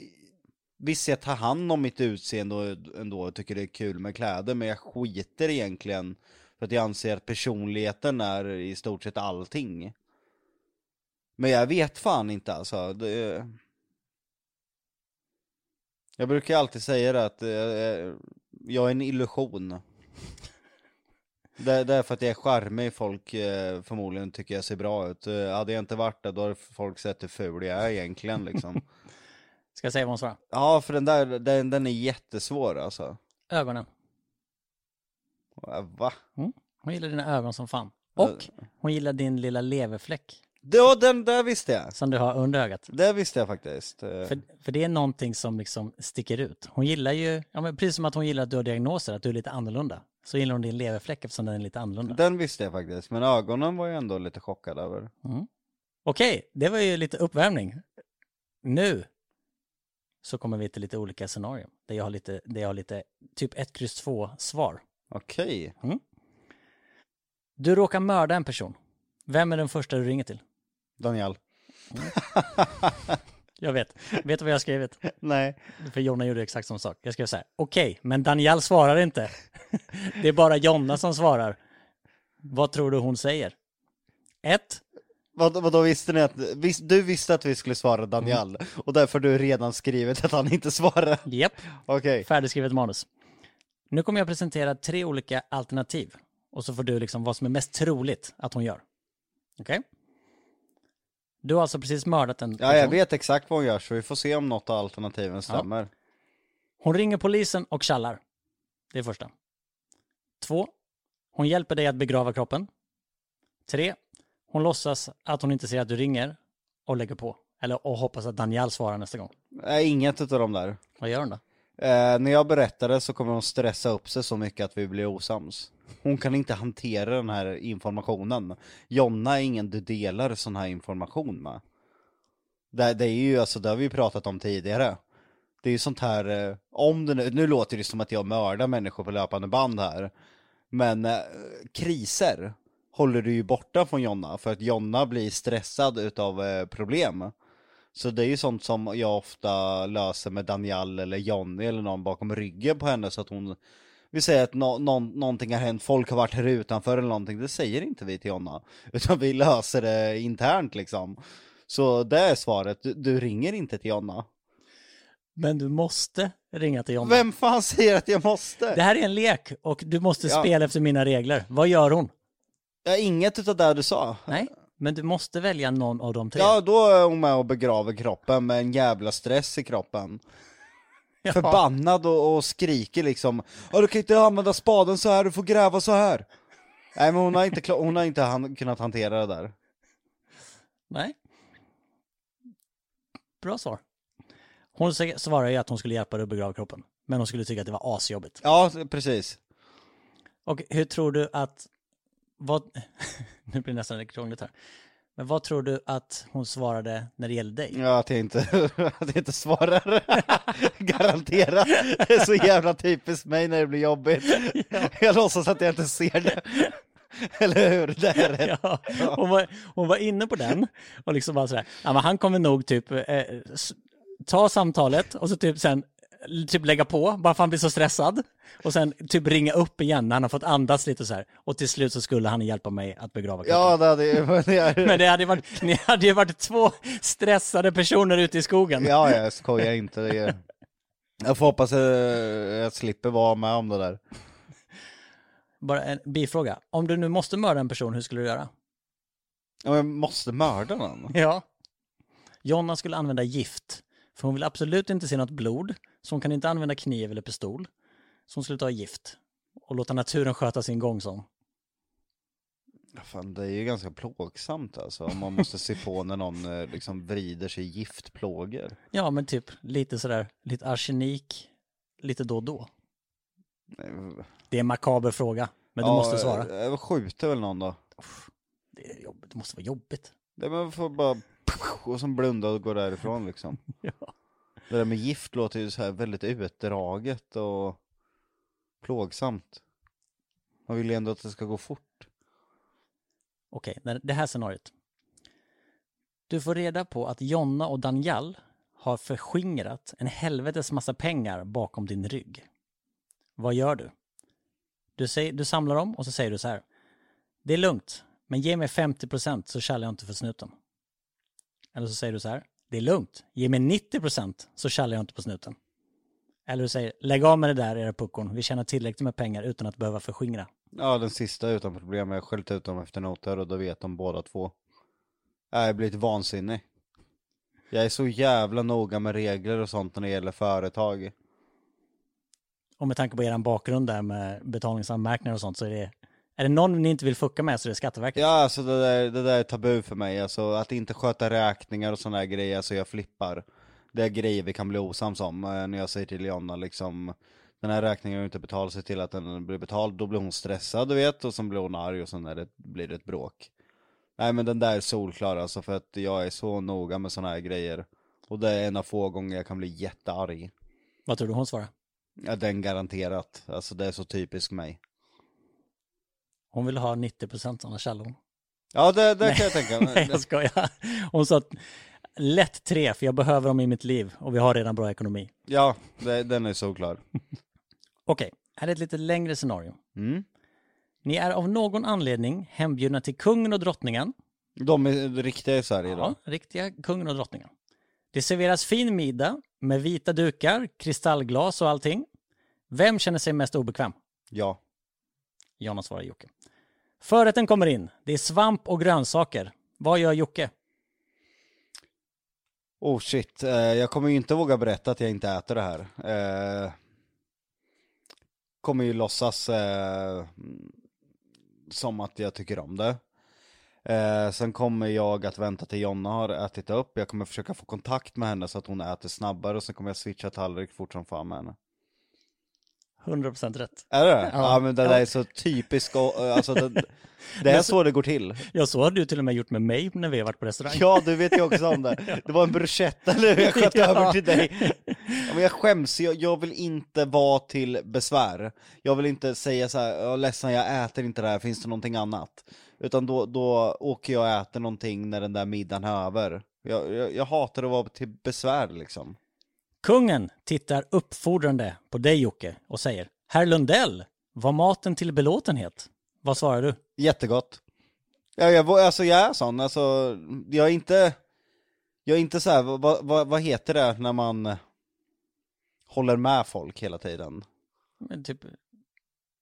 visst jag tar hand om mitt utseende och ändå och tycker det är kul med kläder, men jag skiter egentligen för att jag anser att personligheten är i stort sett allting. Men jag vet fan inte alltså. Det... Jag brukar alltid säga det att eh, jag är en illusion. Det, det är för att jag är charmig, folk eh, förmodligen tycker jag ser bra ut. Eh, hade jag inte varit det, då hade folk sett hur ful jag är egentligen liksom. Ska jag säga vad hon svarar? Ja, för den där, den, den är jättesvår alltså. Ögonen. Äh, Va? Hon gillar dina ögon som fan. Och hon gillar din lilla leverfläck Ja, den där visste jag. som du har under ögat. Det visste jag faktiskt. Eh, För, för det är någonting som liksom sticker ut. Hon gillar ju, ja men precis som att hon gillar att du har diagnoser, att du är lite annorlunda. Så gillar hon din leverfläck eftersom den är lite annorlunda. Den visste jag faktiskt, men ögonen var jag ändå lite chockad över. Mm. Okej, det var ju lite uppvärmning. Nu så kommer vi till lite olika scenarier. Där jag har lite, där jag har lite typ 1, kryss 2 svar. Okej. Du råkar mörda en person. Vem är den första du ringer till? Daniel. Jag vet. Vet du vad jag har skrivit? Nej. För Jonna gjorde exakt samma sak. Jag skrev så här. Okej, men Daniel svarar inte. Det är bara Jonna som svarar. Vad tror du hon säger? Ett. Vad, vad då visste ni att, vis, du visste att vi skulle svara Daniel, och därför har du redan skrivit att han inte svarar. Japp. Okej. Färdigskrivet manus. Nu kommer jag presentera tre olika alternativ. Och så får du liksom vad som är mest troligt att hon gör. Okej? Du har alltså precis mördat en Ja, jag person. vet exakt vad hon gör, så vi får se om något av alternativen stämmer. Hon ringer polisen och kallar. Det är första. Två. Hon hjälper dig att begrava kroppen. Tre. Hon låtsas att hon inte ser att du ringer och lägger på. Eller och hoppas att Daniel svarar nästa gång. Nej, inget utav de där. Vad gör hon då? Eh, när jag berättar det så kommer hon stressa upp sig så mycket att vi blir osams. Hon kan inte hantera den här informationen. Jonna är ingen du delar sån här information med. Det, det är ju alltså, det har vi ju pratat om tidigare. Det är ju sånt här, eh, om det nu, nu låter det som att jag mördar människor på löpande band här. Men eh, kriser håller du ju borta från Jonna, för att Jonna blir stressad utav eh, problem. Så det är ju sånt som jag ofta löser med Daniel eller Jonny eller någon bakom ryggen på henne så att hon Vi säger att nå någon, någonting har hänt, folk har varit här utanför eller någonting, det säger inte vi till Jonna Utan vi löser det internt liksom Så det är svaret, du, du ringer inte till Jonna Men du måste ringa till Jonna. Vem fan säger att jag måste? Det här är en lek och du måste Ja. spela efter mina regler. Vad gör hon? Ja, inget utav det du sa Nej, men du måste välja någon av de tre. Ja, då är hon med och begraver kroppen med en jävla stress i kroppen Ja. Förbannad och, och skriker liksom Ja du kan inte använda spaden så här, du får gräva så här Nej men hon har inte, hon har inte han, kunnat hantera det där Nej. Bra svar. Hon svarar ju att hon skulle hjälpa dig att begrava kroppen. Men hon skulle tycka att det var asjobbigt. Ja, precis Och hur tror du att... Vad... nu blir det nästan lite krångligt här. Men vad tror du att hon svarade när det gäller dig? Ja, att jag inte, att jag inte svarar Garanterat Det är så jävla typiskt mig när det blir jobbigt Jag låtsas att jag inte ser det Eller hur? Det är rätt Ja, hon, var, hon var inne på den och liksom bara sådär, ja men han kommer nog typ eh, ta samtalet och så typ sen typ lägga på, bara för han blir så stressad. Och sen typ ringa upp igen när han har fått andas lite så här. Och till slut så skulle han hjälpa mig att begrava kroppen. Ja, det hade ju Men det hade varit, ni hade ju varit två stressade personer ute i skogen. Ja, jag skojar inte. Det är... Jag får hoppas att jag slipper vara med om det där. Bara en bifråga. Om du nu måste mörda en person, hur skulle du göra? Ja, men jag måste mörda någon. Ja. Jonna skulle använda gift. För hon vill absolut inte se något blod. Så hon kan inte använda kniv eller pistol. Så hon skulle ta gift. Och låta naturen sköta sin gång som. Fan, det är ju ganska plågsamt alltså, om man måste se på när någon eh, liksom vrider sig giftplågor. Ja, men typ lite sådär, lite arsenik, lite då och då. Nej, Det är en makaber fråga, men du ja, måste svara. Jag skjuter väl någon då. Det, är jobbigt. det måste vara jobbigt. Det man får bara och så blunda och gå därifrån liksom. Ja. Det där med gift låter ju så här väldigt utdraget och plågsamt. Man vill ju ändå att det ska gå fort. Okej, det- det här scenariot. Du får reda på att Jonna och Daniel har förskingrat en helvetes massa pengar bakom din rygg. Vad gör du? Du, säger, du samlar dem och så säger du så här. Det är lugnt, men ge mig 50% så kallar jag inte för snuten. Eller så säger du så här. Det är lugnt, ge mig 90% så kallar jag inte på snuten. Eller du säger, lägg av med det där era puckon, vi tjänar tillräckligt med pengar utan att behöva förskingra. Ja, den sista utan problem. Jag har skällt ut dem efter noter och då vet de båda två. Jag har blivit vansinnig. Jag är så jävla noga med regler och sånt när det gäller företag. Och med tanke på er bakgrund där med betalningsanmärkningar och sånt så är det är det någon ni inte vill fucka med så är det Skatteverket. Ja, alltså det där, det där är tabu för mig. Alltså att inte sköta räkningar och sådana grejer, alltså jag flippar. Det är grejer vi kan bli osams om. Eh, När jag säger till Jonna liksom, den här räkningen har inte betalat sig till att den blir betald, då blir hon stressad du vet, och sen blir hon arg och sen är det, blir det ett bråk. Nej men den där är solklar alltså, för att jag är så noga med sådana här grejer. Och det är en av få gånger jag kan bli jättearg. Vad tror du hon svarar? Ja, den garanterat. Alltså det är så typiskt mig. Hon vill ha 90% annars kallar hon. Ja, det, det kan jag tänka mig. Nej jag skojar. Hon sa att lätt tre för jag behöver dem i mitt liv och vi har redan bra ekonomi. Ja, det, den är solklar. Okej, här är ett lite längre scenario. Mm. Ni är av någon anledning hembjudna till kungen och drottningen. De är riktiga i Sverige då. Ja, riktiga kungen och drottningen. Det serveras fin middag med vita dukar, kristallglas och allting. Vem känner sig mest obekväm? Ja. Jonna svarar Jocke. Förrätten kommer in. Det är svamp och grönsaker. Vad gör Jocke? Oh shit, eh, jag kommer ju inte våga berätta att jag inte äter det här. Eh, kommer ju låtsas eh, som att jag tycker om det. Eh, sen kommer jag att vänta till Jonna har ätit upp, jag kommer försöka få kontakt med henne så att hon äter snabbare och sen kommer jag switcha tallrik fort som fan med henne. 100% rätt. Är det? Ja. Ja, men det där är så typiskt, eh, alltså det, det är så det går till. Ja, så har du till och med gjort med mig när vi har varit på restaurang. Ja, du vet ju också om det. Det var en bruschetta nu jag sköt Ja. över till dig. Ja, men jag skäms, jag, jag vill inte vara till besvär. Jag vill inte säga så här, jag ledsen jag äter inte det här, finns det någonting annat? Utan då, då åker jag och äter någonting när den där middagen är över. Jag, jag, jag hatar att vara till besvär liksom. Kungen tittar uppfordrande på dig Jocke och säger Herr Lundell, var maten till belåtenhet? Vad svarar du? Jättegott. Ja, jag, alltså jag är sån, alltså, jag är inte, jag är inte så här, vad, vad, vad heter det när man håller med folk hela tiden? Men typ,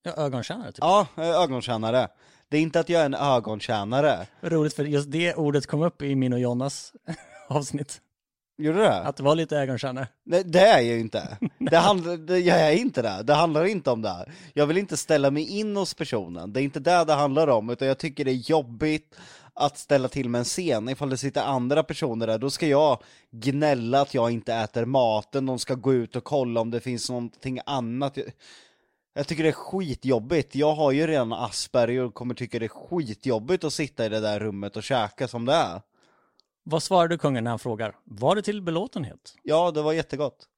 ja, ögontjänare typ. Ja, ögontjänare. Det är inte att jag är en ögontjänare. Roligt för just det ordet kom upp i min och Jonas avsnitt. Gjorde det? Att det var lite ögontjänare. Nej, det är jag ju inte. Det handlar, det, jag är inte det. Det handlar inte om det. Jag vill inte ställa mig in hos personen. Det är inte det det handlar om, utan jag tycker det är jobbigt att ställa till med en scen. Ifall det sitter andra personer där, då ska jag gnälla att jag inte äter maten, de ska gå ut och kolla om det finns någonting annat. Jag, jag tycker det är skitjobbigt. Jag har ju redan Asperger och kommer tycka det är skitjobbigt att sitta i det där rummet och käka som det är. Vad svarar du kungen när han frågar? Var det till belåtenhet? Ja, det var jättegott.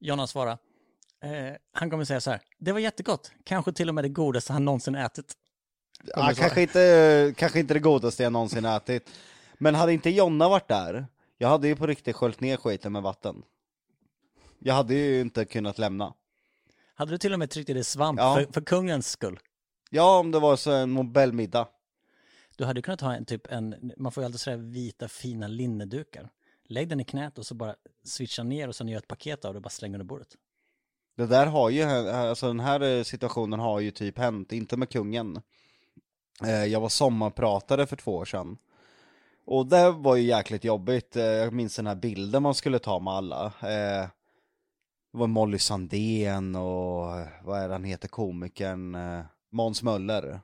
Jonas svarar. Eh, han kommer säga så här. Det var jättegott. Kanske till och med det godaste han någonsin ätit. Kommer Ja, kanske, inte, kanske inte det godaste jag någonsin ätit. Men hade inte Jonna varit där, jag hade ju på riktigt sköljt ner skiten med vatten. Jag hade ju inte kunnat lämna. Hade du till och med tryckt i dig svamp Ja. för, för kungens skull? Ja, om det var så en Nobelmiddag. Du hade kunnat ha en typ en, man får ju alltid sådär vita fina linnedukar. Lägg den i knät och så bara switcha ner och sen gör ett paket av det och bara släng under bordet. Det där har ju, eh, alltså den här eh, situationen har ju typ hänt, inte med kungen. Eh, jag var sommarpratare för två år sedan. Och det var ju jäkligt jobbigt, jag minns den här bilden man skulle ta med alla. Det var Molly Sandén och, vad är det han heter, komikern, Måns Möller.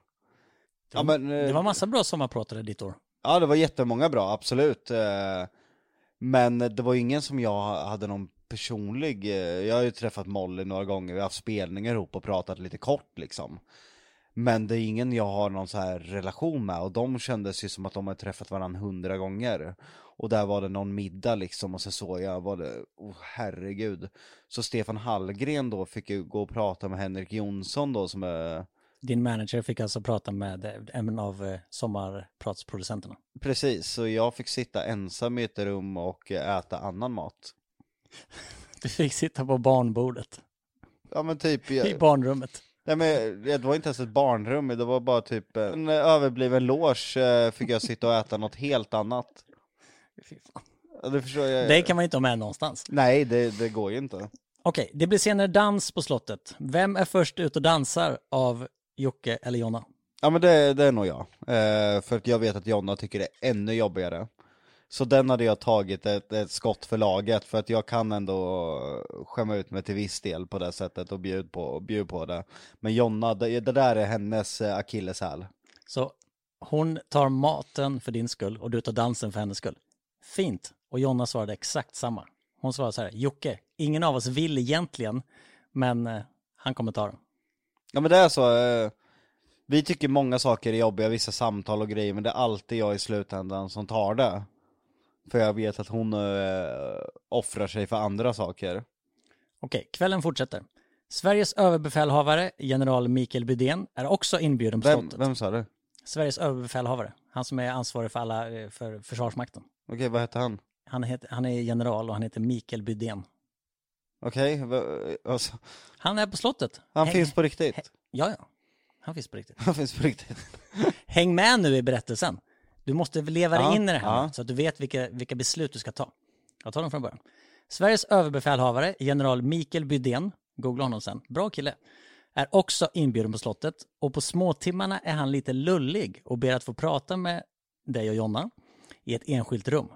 Ja, men, eh, Det var massa bra sommarpratare ditt år. Ja, det var jättemånga bra, absolut. Eh, Men det var ingen som jag hade någon personlig, eh, jag har ju träffat Molly några gånger, vi har haft spelningar ihop och pratat lite kort liksom. Men det är ingen jag har någon så här relation med och de kändes ju som att de har träffat varandra hundra gånger. Och där var det någon middag liksom och så såg jag, var det, oh, herregud. Så Stefan Hallgren då fick ju gå och prata med Henrik Jonsson då som är Din manager fick alltså prata med eh, en av eh, sommarpratsproducenterna. Precis, så jag fick sitta ensam i ett rum och äta annan mat. Du fick sitta på barnbordet Ja men typ, i jag, barnrummet. nej, men det var inte ens ett barnrum, det var bara typ en överbliven loge eh, fick jag sitta och äta något helt annat. Det förstår jag. Det kan man inte ha med någonstans. Nej, det, det går ju inte. Okej, det blir senare dans på slottet. Vem är först ut och dansar av Jocke eller Jonna? Ja men det, det är nog jag. Eh, för att jag vet att Jonna tycker det är ännu jobbigare. Så den hade jag tagit ett, ett skott för laget för att jag kan ändå skämma ut mig till viss del på det sättet och bjuda på, bjud på det. Men Jonna, det, det där är hennes eh, akilleshäl. Så hon tar maten för din skull och du tar dansen för hennes skull. Fint. Och Jonna svarade exakt samma. Hon svarade så här, Jocke, ingen av oss vill egentligen, men eh, han kommer ta den. Ja men det är så, eh, vi tycker många saker är jobbiga, vissa samtal och grejer, men det är alltid jag i slutändan som tar det. För jag vet att hon eh, offrar sig för andra saker. Okej, kvällen fortsätter. Sveriges överbefälhavare, general Mikael Bydén, är också inbjuden på Vem, slottet. vem sa det? Sveriges överbefälhavare, han som är ansvarig för alla, eh, för Försvarsmakten. Okej, vad heter han? Han, heter, han är general och han heter Mikael Bydén. Okej, va- alltså, Han är på slottet. han Häng- finns på riktigt? Ja, ja. Han finns på riktigt. Han finns på riktigt. Häng med nu i berättelsen. Du måste leva dig Ja, in i det här ja. så att du vet vilka, vilka beslut du ska ta. Jag tar dem från början. Sveriges överbefälhavare, general Mikael Bydén, googla honom sen, bra kille, är också inbjuden på slottet och på småtimmarna är han lite lullig och ber att få prata med dig och Jonna i ett enskilt rum.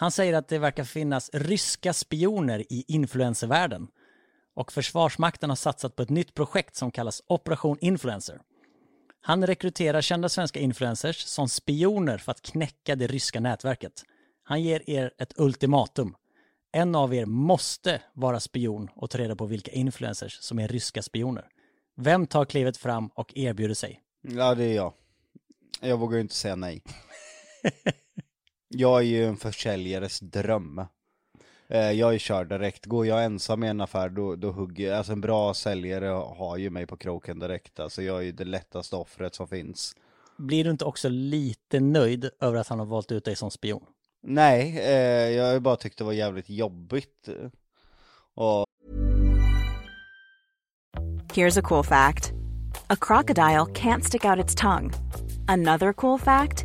Han säger att det verkar finnas ryska spioner i influencervärlden och Försvarsmakten har satsat på ett nytt projekt som kallas Operation Influencer. Han rekryterar kända svenska influencers som spioner för att knäcka det ryska nätverket. Han ger er ett ultimatum. En av er måste vara spion och ta reda på vilka influencers som är ryska spioner. Vem tar klivet fram och erbjuder sig? Ja, det är jag. Jag vågar ju inte säga nej. jag är ju en försäljares dröm. Eh, Jag är körd direkt. Går jag ensam i en affär då, då hugger jag. Alltså en bra säljare har ju mig på kroken direkt. Alltså jag är ju det lättaste offret som finns. Blir du inte också lite nöjd över att han har valt ut dig som spion? Nej, eh, jag har bara tyckt det var jävligt jobbigt. Och Here's a cool fact a crocodile can't stick out its tongue. Another cool fact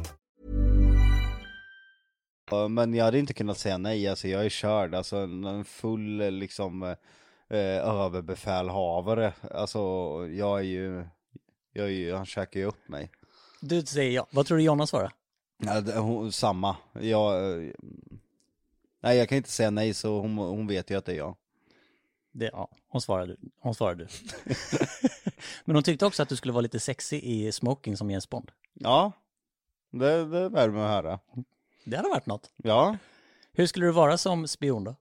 Ja, Men jag hade inte kunnat säga nej, alltså jag är körd, alltså en en full liksom eh, överbefälhavare, alltså jag är ju, jag är ju, han käkar ju upp mig. Du säger ja. Vad tror du Jonna svarar? Ja, det- hon, samma, jag, eh, nej jag kan inte säga nej så hon, hon vet ju att det är jag. Det, ja, hon svarade, hon svarade du. Men hon tyckte också att du skulle vara lite sexig i smoking som James Bond. Ja, det, det värmer att höra. Det hade varit något. Ja, Hur skulle du vara som spion då?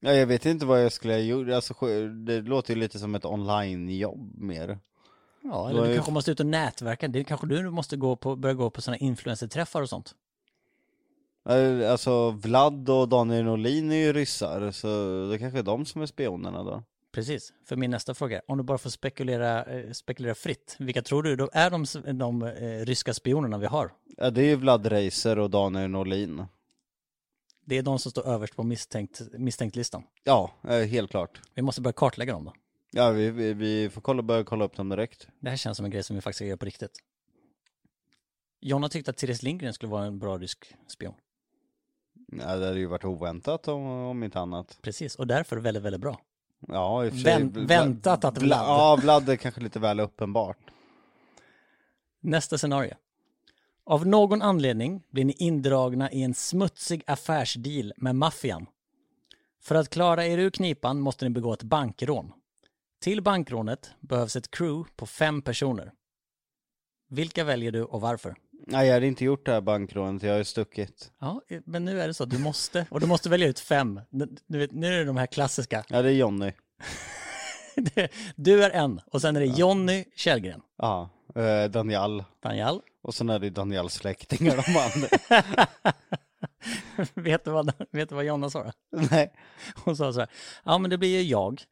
ja jag vet inte vad jag skulle ha gjort, alltså det låter ju lite som ett online-jobb mer. Ja, eller du kanske måste ut och nätverka. Det kanske du måste gå på, börja gå på sådana influencerträffar och sånt. Alltså Vlad och Daniel Norlin är ju ryssar, så det kanske är de som är spionerna då. Precis, för min nästa fråga är, om du bara får spekulera, eh, spekulera fritt, vilka tror du då är de, de eh, ryska spionerna vi har? Ja, det är ju Vlad Reiser och Daniel Norlin. Det är de som står överst på misstänkt, misstänktlistan. Ja, eh, helt klart. Vi måste börja kartlägga dem då. Ja, vi, vi, vi får kolla, börja kolla upp dem direkt. Det här känns som en grej som vi faktiskt ska göra på riktigt. Jonna tyckte att Therese Lindgren skulle vara en bra rysk spion. Ja, det hade ju varit oväntat om, om inte annat. Precis, och därför väldigt, väldigt bra. Ja, i och för sig. Vänt- väntat att Vla- Vlad- Ja, Vlad är kanske lite väl uppenbart. Nästa scenario. Av någon anledning blir ni indragna i en smutsig affärsdeal med maffian. För att klara er ur knipan måste ni begå ett bankrån. Till bankrånet behövs ett crew på fem personer. Vilka väljer du och varför? Nej, jag hade inte gjort det här bankrånet, jag har ju stuckit. Ja, men nu är det så. Du måste. Och du måste välja ut fem. Du vet, nu är det de här klassiska. Ja, det är Jonny. Du är en. Och sen är det Jonny Källgren. Ja, eh, Daniel. Daniel. Och sen är det Daniels släktingar de andra. vet, du vad, vet du vad Jonna sa då? Nej. Hon sa så här. Ja, men det blir ju jag.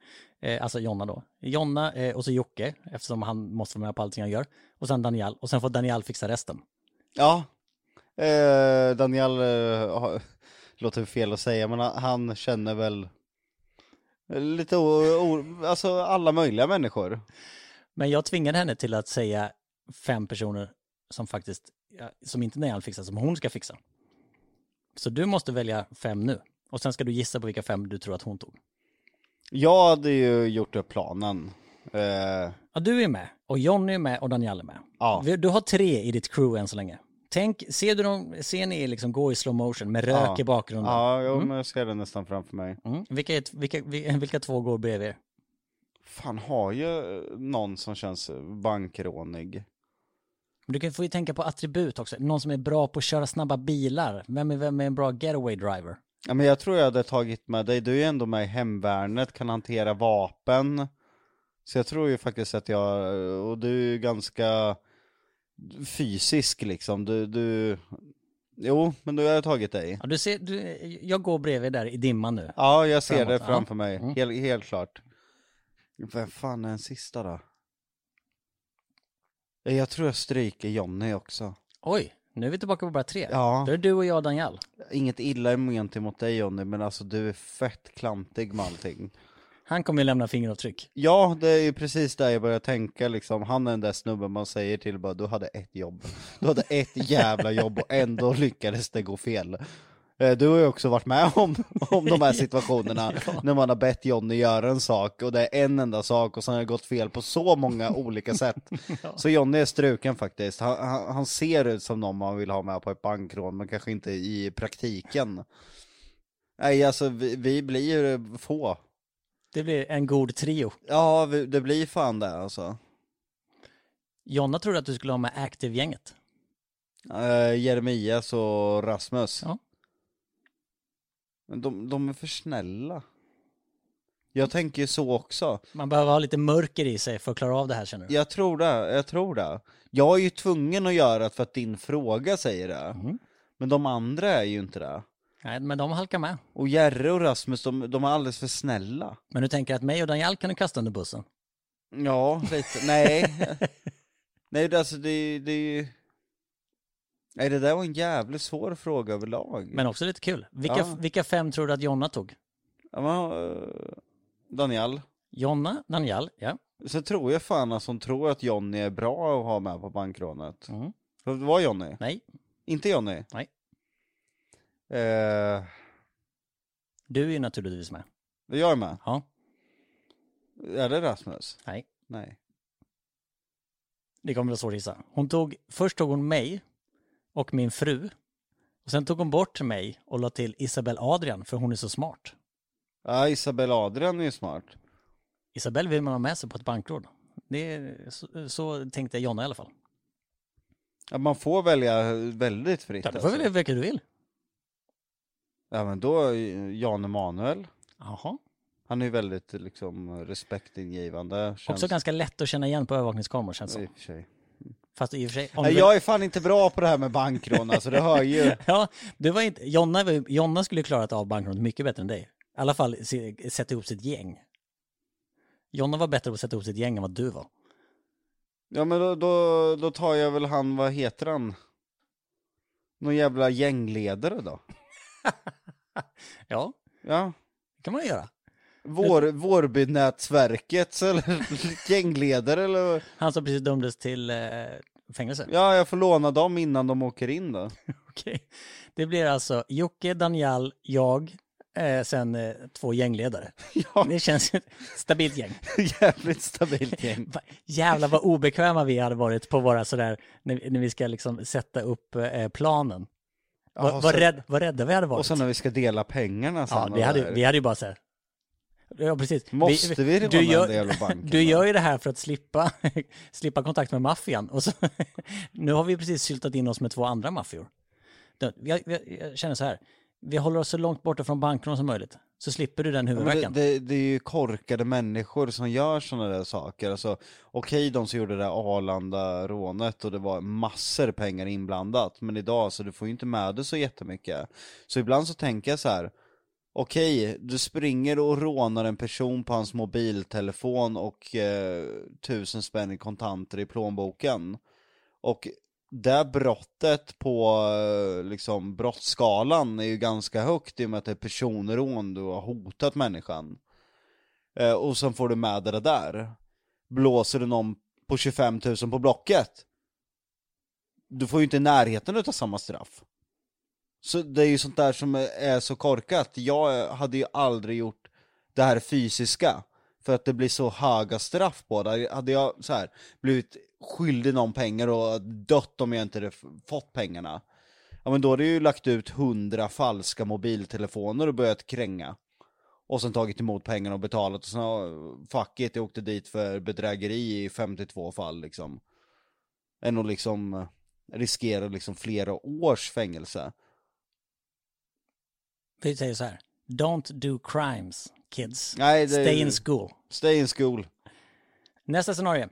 Eh, alltså Jonna då. Jonna eh, och så Jocke, eftersom han måste vara med på allting han gör. Och sen Daniel. Och sen får Daniel fixa resten. Ja. Eh, Daniel, eh, låter fel att säga, men han- känner väl lite o, alltså alla möjliga människor. Men jag tvingade henne till att säga fem personer som faktiskt, som inte Daniel fixar, som hon ska fixa. Så du måste välja fem nu. Och sen ska du gissa på vilka fem du tror att hon tog. Jag hade ju gjort upp planen. Eh, Ja, du är med. Och Jonny är med och Daniel är med. Ja. Du har tre i ditt crew än så länge. Tänk, ser du dem, ser ni liksom gå i slow motion med rök Ja. i bakgrunden? ja, jo, men jag ser det nästan framför mig. Mm. Vilka, är, vilka, vi- vilka två går bredvid er? Fan, har ju någon som känns bankrånig. Men Du kan få ju tänka på attribut också. Någon som är bra på att köra snabba bilar. Vem är, vem är en bra getaway driver? Ja, men jag tror jag hade tagit med dig, du är ju ändå med i hemvärnet, kan hantera vapen. Så jag tror ju faktiskt att jag, och du är ju ganska fysisk liksom, du, du, jo, men då har tagit dig. Ja, du ser, du, jag går bredvid där i dimman nu. Ja, jag ser Framåt, det framför mig, Mm. helt, helt klart. Vem fan är den sista då? Ja, Jag tror jag stryker Jonny också. Oj, nu är vi tillbaka på bara tre. Ja. Då är det du och jag och Daniel. Inget illa ment emot dig Jonny, men alltså du är fett klantig med allting. Han kommer ju lämna fingeravtryck. Ja, det är ju precis där jag börjar tänka liksom, han är den där snubben man säger till bara, du hade ett jobb. Du hade ett jävla jobb och ändå lyckades det gå fel. Eh, Du har ju också varit med om, om de här situationerna, när man har bett Jonny göra en sak och det är en enda sak och sen har det gått fel på så många olika sätt. Så Jonny är struken faktiskt, han, han, han ser ut som någon man vill ha med på ett bankrån, men kanske inte i praktiken. Nej, alltså vi, vi blir ju få. Det blir en god trio. Ja, det blir fan det alltså. Jonna trodde att du skulle ha med Active-gänget. Uh, Jeremias och Rasmus. Ja. Men de, de är för snälla. Jag tänker ju så också. Man behöver ha lite mörker i sig för att klara av det här känner du? Jag tror det, jag tror det. Jag är ju tvungen att göra det för att din fråga säger det. Mhm. Men de andra är ju inte det. Nej, men de halkar med. Och Jerry och Rasmus, de, de är alldeles för snälla. Men du tänker att mig och Daniel kan du kasta under bussen? Ja, lite. Nej. Nej, det, alltså det, det är ju... Nej, det där var en jävligt svår fråga överlag. Men också lite kul. Vilka, Ja. vilka fem tror du att Jonna tog? Ja, men, eh, Daniel. Jonna, Daniel, ja. Så tror jag fan att hon tror att Jonny är bra att ha med på bankrånet. Mm. Det var Jonny? Nej, Inte Jonny? Nej. Eh, du är ju naturligtvis med. jag är med. Ja, Är det Rasmus? nej. Nej. Det kommer vara svårt att gissa. Hon tog, först tog hon mig och min fru. Och sen tog hon bort mig och la till Isabel Adrian för hon är så smart. Ja, Isabel Adrian är ju smart. Isabel vill man ha med sig på ett bankråd. Det är, så, så tänkte Jonna i alla fall. Ja, man får välja väldigt fritt. Ja, du får alltså. välja vilka du vill. Ja, men då eh, Jan Emanuel. Jaha. Han är ju väldigt liksom respektingivande. Känns... Också ganska lätt att känna igen på övervakningskameror känns det som. Fast i och för sig. Nej, du- jag är fan inte bra på det här med bankrån, alltså det hör ju. Ja, det var inte, Jonna, Jonna skulle klarat av bankrånet mycket bättre än dig. I alla fall sätta ihop sitt gäng. Jonna var bättre på att sätta ihop sitt gäng än vad du var. Ja men då, då, då tar jag väl han, vad heter han? Någon jävla gängledare då? Ja, Ja. det kan man göra. Vår, Vårbynätverkets eller gängledare eller? Han som precis dömdes till eh, fängelse. Ja, jag får låna dem innan de åker in då. Okej. Det blir alltså Jocke, Daniel, jag, eh, sen eh, två gängledare. Ja, Det känns ju stabilt gäng. jävligt stabilt gäng. Va- Jävlar vad obekväma vi hade varit på våra sådär, när, när vi ska liksom sätta upp eh, planen. Ja, vad, rädd, vad rädda vi hade varit. Och sen när vi ska dela pengarna sen. ja, vi, hade, vi hade ju bara så här. Ja, precis. Måste vi råna du gör, banken, Du gör ju det här för att slippa, slippa kontakt med maffian. Och så, nu har vi precis syltat in oss med två andra maffior. Jag, jag, jag känner så här, vi håller oss så långt borta från bankerna som möjligt. Så slipper du den huvudvärken. det, det, det är ju korkade människor som gör sådana där saker. Alltså, okej, de som gjorde det där Arlanda-rånet och det var massor pengar inblandat. Men idag, så du får ju inte med det så jättemycket. Så ibland så tänker jag så här. Okej, du springer och rånar en person på hans mobiltelefon och eh, tusen spänn i kontanter i plånboken. Och det brottet på eh, liksom brottsskalan är ju ganska högt i och med att det är personrån, du har hotat människan. Eh, och sen får du med det där. Blåser du någon på 25 000 på Blocket. Du får ju inte i närheten av samma straff. Så det är ju sånt där som är- är så korkat. Jag hade ju aldrig gjort det här fysiska. För att det blir så höga straff på det. Hade jag så här blivit skyldig någon pengar och dött om jag inte hade fått pengarna. Ja men då hade jag ju lagt ut hundra falska mobiltelefoner och börjat kränga. Och sen tagit emot pengarna och betalat och sen, ja, fuck it, jag åkte dit för bedrägeri i 52 fall liksom. Än att liksom eh, riskera liksom flera års fängelse. Vi säger så här, don't do crimes, kids. Nej, det- Stay in school. Stay in school. Nästa scenario.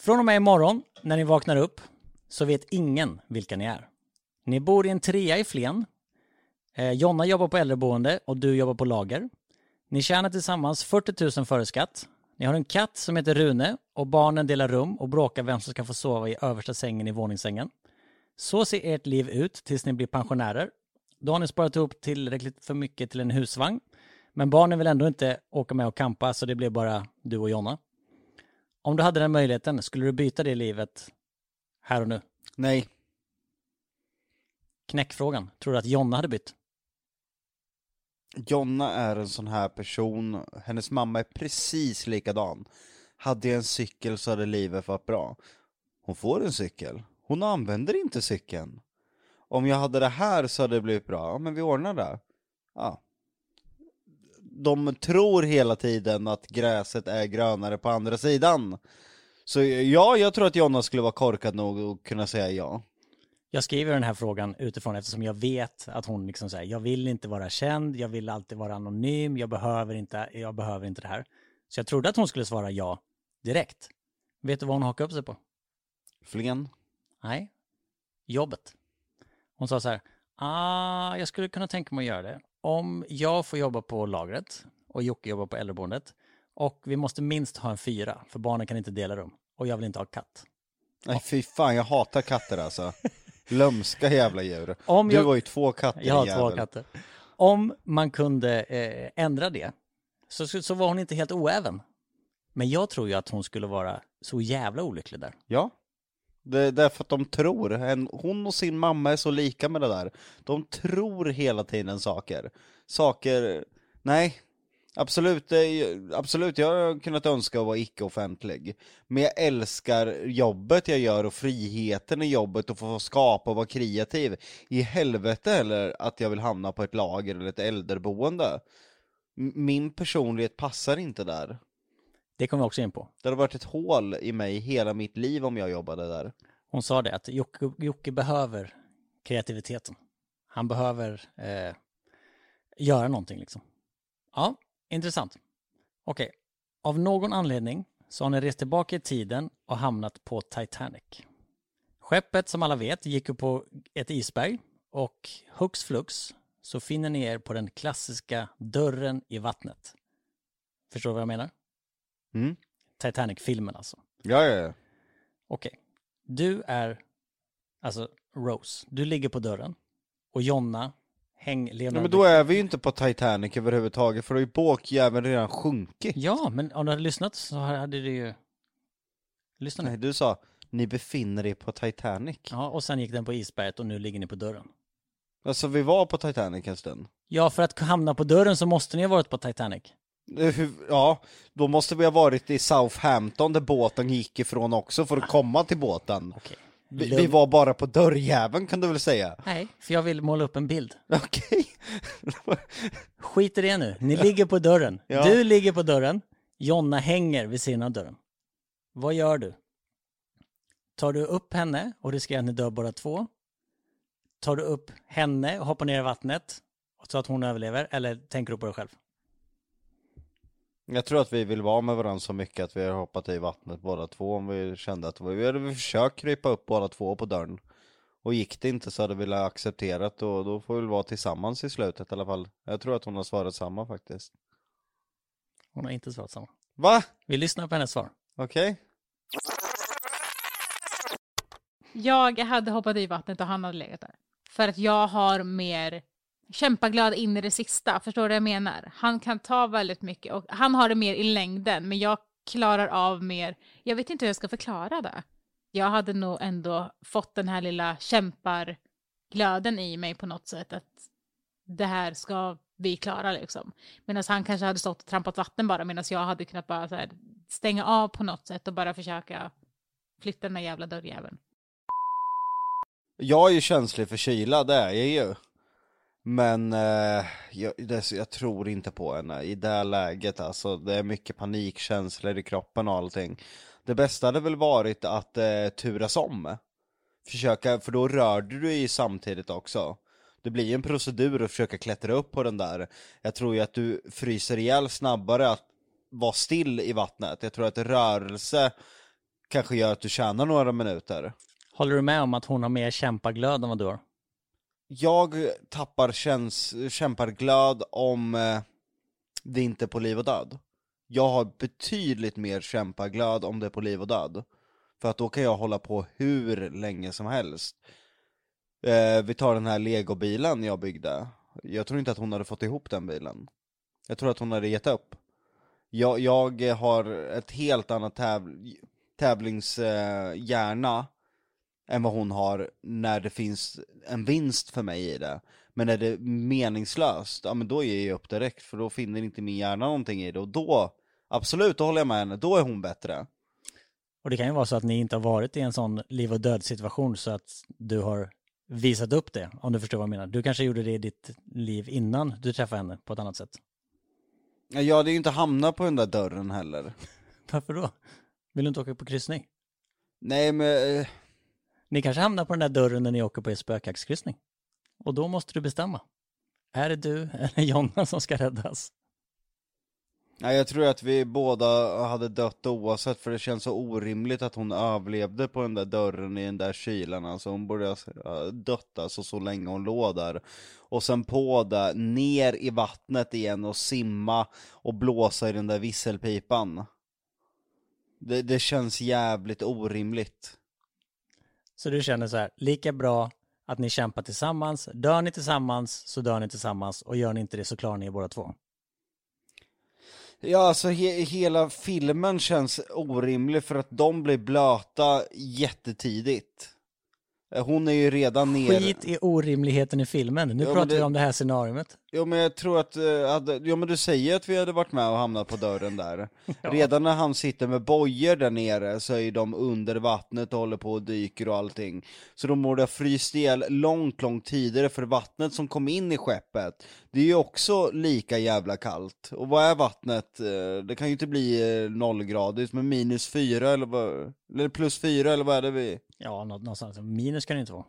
Från och med imorgon, när ni vaknar upp, så vet ingen vilka ni är. Ni bor i en trea i Flen. Eh, Jonna jobbar på äldreboende och du jobbar på lager. Ni tjänar tillsammans 40 000 före skatt. Ni har en katt som heter Rune och barnen delar rum och bråkar vem som ska få sova i översta sängen i våningssängen. Så ser ert liv ut tills ni blir pensionärer. Då har ni sparat ihop tillräckligt för mycket till en husvagn. Men barnen vill ändå inte åka med och campa så det blir bara du och Jonna. Om du hade den möjligheten, skulle du byta det livet här och nu? Nej. Knäckfrågan. Tror du att Jonna hade bytt? Jonna är en sån här person, hennes mamma är precis likadan. Hade jag en cykel så hade livet varit bra. Hon får en cykel, hon använder inte cykeln. Om jag hade det här så hade det blivit bra, ja men vi ordnar det. Ja. De tror hela tiden att gräset är grönare på andra sidan. Så ja, jag tror att Jonna skulle vara korkad nog att kunna säga ja. Jag skriver den här frågan utifrån eftersom jag vet att hon liksom säger jag vill inte vara känd, jag vill alltid vara anonym, jag behöver inte, jag behöver inte det här. Så jag trodde att hon skulle svara ja direkt. Vet du vad hon hakade upp sig på? Flen. Nej, jobbet. Hon sa så här, ah, jag skulle kunna tänka mig att göra det. Om jag får jobba på lagret och Jocke jobbar på äldreboendet och vi måste minst ha en fyra, för barnen kan inte dela rum. Och jag vill inte ha katt. Nej fy fan, jag hatar katter alltså. Lömska jävla djur. Om du jag- var ju två katter Jag har två katter. Om man kunde eh, ändra det så så var hon inte helt oäven. Men jag tror ju att hon skulle vara så jävla olycklig där. Ja. Det är därför att de tror, hon och sin mamma är så lika med det där. De tror hela tiden saker. Saker, nej. Absolut, det är, absolut, jag har kunnat önska att vara icke-offentlig. Men jag älskar jobbet jag gör och friheten i jobbet och få skapa och vara kreativ. I helvete eller att jag vill hamna på ett lager eller ett äldreboende. Min personlighet passar inte där. Det kommer vi också in på. Det hade varit ett hål i mig hela mitt liv om jag jobbade där. Hon sa det att Jocke, Jocke behöver kreativiteten. Han behöver eh, göra någonting liksom. Ja, intressant. Okej, av någon anledning så har ni rest tillbaka i tiden och hamnat på Titanic. Skeppet som alla vet gick upp på ett isberg och hux flux så finner ni er på den klassiska dörren i vattnet. Förstår du vad jag menar? Mm. Titanic-filmen alltså. Ja, ja, ja. Okej. Du är, alltså Rose, du ligger på dörren. Och Jonna, häng Leonardo. men då är vi ju inte på Titanic överhuvudtaget, för då har ju bågjäveln redan sjunkit. Ja, men om du hade lyssnat så hade du ju... Lyssna nu. Nej, du sa, ni befinner er på Titanic. Ja, och sen gick den på isberget och nu ligger ni på dörren. Alltså vi var på Titanic en stund. Ja, för att hamna på dörren så måste ni ha varit på Titanic. Eh, Ja, då måste vi ha varit i Southampton där båten gick ifrån också för att komma till båten. Okej. Vi, vi var bara på dörrjäveln kan du väl säga? Nej, för jag vill måla upp en bild. Okej. Skit i det nu. Ni ligger på dörren. Ja. Du ligger på dörren. Jonna hänger vid sidan av dörren. Vad gör du? Tar du upp henne och riskerar att ni dör båda två? Tar du upp henne och hoppar ner i vattnet så att hon överlever? Eller tänker du på dig själv? Jag tror att vi vill vara med varandra så mycket att vi har hoppat i vattnet båda två om vi kände att vi hade försökt krypa upp båda två på dörren. Och gick det inte så hade vi accepterat och då får vi väl vara tillsammans i slutet i alla fall. Jag tror att hon har svarat samma faktiskt. Hon har inte svarat samma. Va? Vi lyssnar på hennes svar. Okej. Jag hade hoppat i vattnet och han hade legat där. För att jag har mer kämpaglad in i det sista, förstår du vad jag menar? Han kan ta väldigt mycket och han har det mer i längden, men jag klarar av mer, jag vet inte hur jag ska förklara det. Jag hade nog ändå fått den här lilla kämparglöden i mig på något sätt, att det här ska vi klara liksom. Medan han kanske hade stått och trampat vatten bara, medan jag hade kunnat bara så här, stänga av på något sätt och bara försöka flytta den här jävla dörrjäveln. Jag är ju känslig för kyla, det är jag ju. Men eh, jag, det, jag tror inte på henne i det här läget alltså. Det är mycket panikkänslor i kroppen och allting. Det bästa hade väl varit att eh, turas om. Försöka, för då rörde du ju samtidigt också. Det blir ju en procedur att försöka klättra upp på den där. Jag tror ju att du fryser ihjäl snabbare att vara still i vattnet. Jag tror att rörelse kanske gör att du tjänar några minuter. Håller du med om att hon har mer kämpaglöd än vad du har? Jag tappar käns kämparglöd om eh, det inte är på liv och död. Jag har betydligt mer kämpaglöd om det är på liv och död. För att då kan jag hålla på hur länge som helst. Eh, vi tar den här legobilen jag byggde. Jag tror inte att hon hade fått ihop den bilen. Jag tror att hon hade gett upp. Jag, jag har ett helt annat täv tävlingshjärna eh, än vad hon har när det finns en vinst för mig i det. Men är det meningslöst, ja men då ger jag upp direkt för då finner inte min hjärna någonting i det och då, absolut, då håller jag med henne, då är hon bättre. Och det kan ju vara så att ni inte har varit i en sån liv och död situation så att du har visat upp det, om du förstår vad jag menar. Du kanske gjorde det i ditt liv innan du träffade henne på ett annat sätt. Ja, Jag hade ju inte hamnat på den där dörren heller. Varför då? Vill du inte åka på kryssning? Nej men, eh, ni kanske hamnar på den där dörren när ni åker på er spökjaktskryssning. Och då måste du bestämma. Är det du eller Jonna som ska räddas? nej, jag tror att vi båda hade dött oavsett för det känns så orimligt att hon överlevde på den där dörren i den där kylan alltså hon borde ha dött alltså så länge hon låg där. Och sen på det, ner i vattnet igen och simma och blåsa i den där visselpipan. Det, det känns jävligt orimligt. Så du känner så här, lika bra att ni kämpar tillsammans. Dör ni tillsammans så dör ni tillsammans och gör ni inte det så klarar ni er båda två. Ja, alltså he hela filmen känns orimlig för att de blir blöta jättetidigt. Eh, Hon är ju redan ner... Skit i orimligheten i filmen. Nu Ja, pratar det- vi om det här scenariot. Jo men jag tror att, eh, hade, jo men du säger att vi hade varit med och hamnat på dörren där. Redan när han sitter med bojor där nere så är de under vattnet och håller på och dyker och allting. Så de borde ha fryst ihjäl långt, långt tidigare för vattnet som kom in i skeppet, det är ju också lika jävla kallt. Och vad är vattnet? Eh, Det kan ju inte bli eh, nollgradigt, men minus fyra eller vad, eller plus fyra eller vad är det vi? Ja, nå- någonstans. Minus kan det inte vara.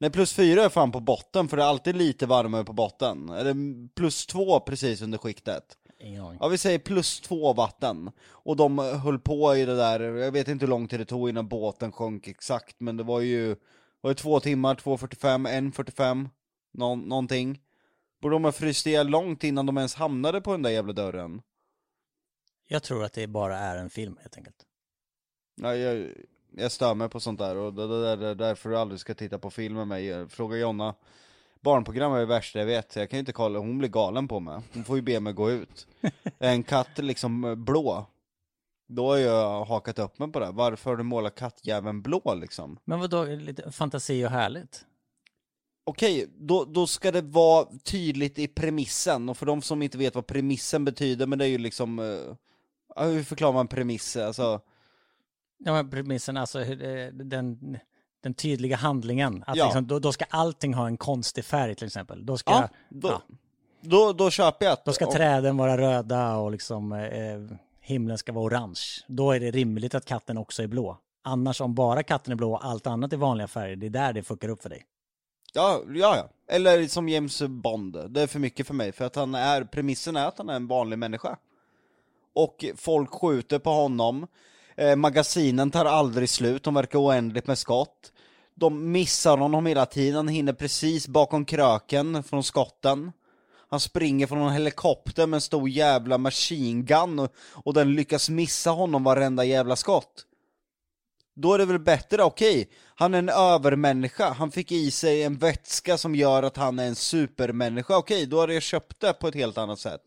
Nej plus fyra är fan på botten, för det är alltid lite varmare på botten. Eller plus två precis under skiktet. Ingen aning. Ja vi säger plus två vatten. Och de höll på i det där, jag vet inte hur lång tid det tog innan båten sjönk exakt, men det var ju, var ju två timmar, 2.45, 1.45, nå någonting. Borde de ha fryst ihjäl långt innan de ens hamnade på den där jävla dörren? Jag tror att det bara är en film helt enkelt. Ja, jag, jag stör mig på sånt där och det, är därför du aldrig ska titta på film med mig. Fråga Jonna. Barnprogram är det värsta jag vet, jag kan ju inte kolla, hon blir galen på mig. Hon får ju be mig gå ut. Är en katt liksom eh, blå, då har jag hakat upp mig på det. Varför har du målat kattjäveln blå liksom? Men vad då lite fantasi och härligt? okej, då, då ska det vara tydligt i premissen, och för de som inte vet vad premissen betyder, men det är ju liksom, uh, hur förklarar man premiss? Alltså, Ja, men premissen, alltså hur, den, den tydliga handlingen. Att Ja. liksom, då, då ska allting ha en konstig färg till exempel. Då ska, ja, då, ja. då, då köper jag att, då ska och- träden vara röda och liksom, eh, himlen ska vara orange. Då är det rimligt att katten också är blå. Annars om bara katten är blå och allt annat är vanliga färger, det är där det fuckar upp för dig. Ja, ja, ja. Eller som James Bond, det är för mycket för mig, för att han är, premissen är att han är en vanlig människa. Och folk skjuter på honom, eh, magasinen tar aldrig slut, de verkar oändligt med skott. De missar honom hela tiden, han hinner precis bakom kröken från skotten. Han springer från en helikopter med en stor jävla machine gun och, och den lyckas missa honom varenda jävla skott. Då är det väl bättre, okej, han är en övermänniska, han fick i sig en vätska som gör att han är en supermänniska, okej, då hade jag köpt det på ett helt annat sätt.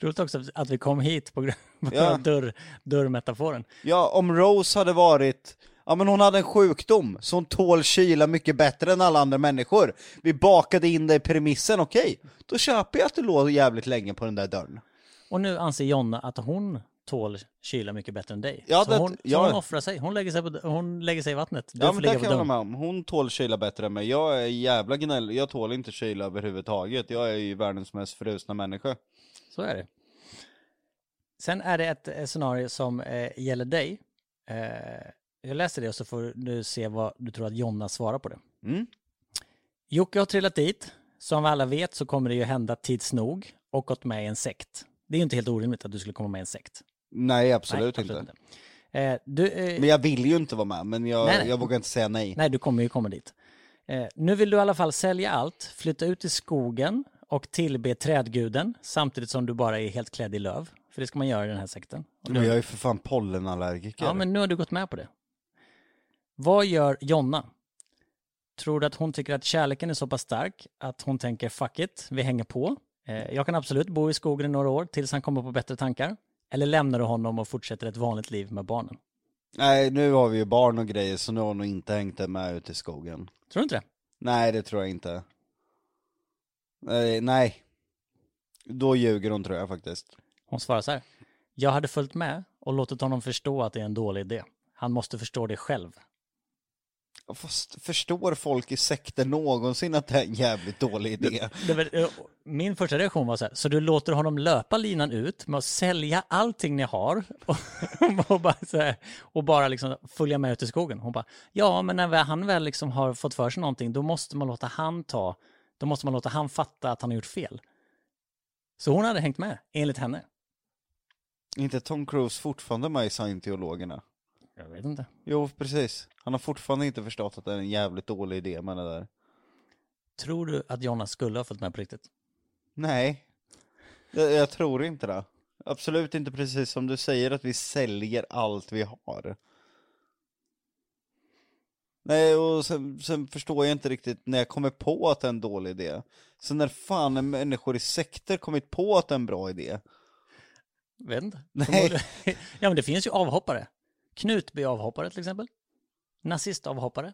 Roligt också att vi kom hit på grund av Ja. dörr, dörrmetaforen. Ja, om Rose hade varit, ja men hon hade en sjukdom, så hon tål kyla mycket bättre än alla andra människor. Vi bakade in det i premissen, okej, då köper jag att det låg jävligt länge på den där dörren. Och nu anser Jonna att hon tål kyla mycket bättre än dig. Ja, så det- hon, så ja. hon offrar sig. Hon lägger sig, på, hon lägger sig i vattnet. Du Ja men det kan jag hålla med om, hon tål kyla bättre än mig, jag är jävla gnäll, jag tål inte kyla överhuvudtaget, jag är ju världens mest frusna människa. Så är det. Sen är det ett scenario som eh, gäller dig. Eh, jag läser det och så får du se vad du tror att Jonna svarar på det. Mm. Jocke har trillat dit. Som vi alla vet så kommer det ju hända tids nog och gått med i en sekt. Det är ju inte helt orimligt att du skulle komma med i en sekt. Nej absolut, Nej, inte. Eh, du, eh, Men jag vill ju inte vara med, men jag, Nej, nej. jag vågar inte säga nej. Nej, du kommer ju komma dit. Eh, nu vill du i alla fall sälja allt, flytta ut i skogen och tillbe trädguden samtidigt som du bara är helt klädd i löv. För det ska man göra i den här sekten. Och Men du- jag är ju för fan pollenallergiker. Ja, men nu har du gått med på det. Vad gör Jonna? Tror du att hon tycker att kärleken är så pass stark att hon tänker fuck it, vi hänger på. Eh, jag kan absolut bo i skogen i några år tills han kommer på bättre tankar. Eller lämnar du honom och fortsätter ett vanligt liv med barnen? Nej, nu har vi ju barn och grejer, så nu har hon nog inte hängt med ut i skogen. Tror du inte det? Nej, det tror jag inte. Nej, nej. Då ljuger hon tror jag faktiskt. Hon svarar så här. Jag hade följt med och låtit honom förstå att det är en dålig idé. Han måste förstå det själv. Fast förstår folk i sekter någonsin att det är en jävligt dålig idé? Eh, min första reaktion var så här, så du låter honom löpa linan ut med att sälja allting ni har och, och bara, så här, och bara liksom följa med ut i skogen? Hon bara, ja men när han väl liksom har fått för sig någonting då måste man låta han ta, då måste man låta han fatta att han har gjort fel. Så hon hade hängt med, enligt henne. inte Tom Cruise fortfarande med i scientologerna? Jag vet inte. Jo, precis. Han har fortfarande inte förstått att det är en jävligt dålig idé med det där. Tror du att Jonna skulle ha följt med på riktigt? Nej. Jag, jag tror inte det. Absolut inte precis som du säger att vi säljer allt vi har. Nej, och sen, sen förstår jag inte riktigt när jag kommer på att det är en dålig idé. Sen när fan är människor i sekter kommit på att det är en bra idé? Vet inte. Nej. Ja men det finns ju avhoppare. Knutby avhoppare till exempel. Nazistavhoppare.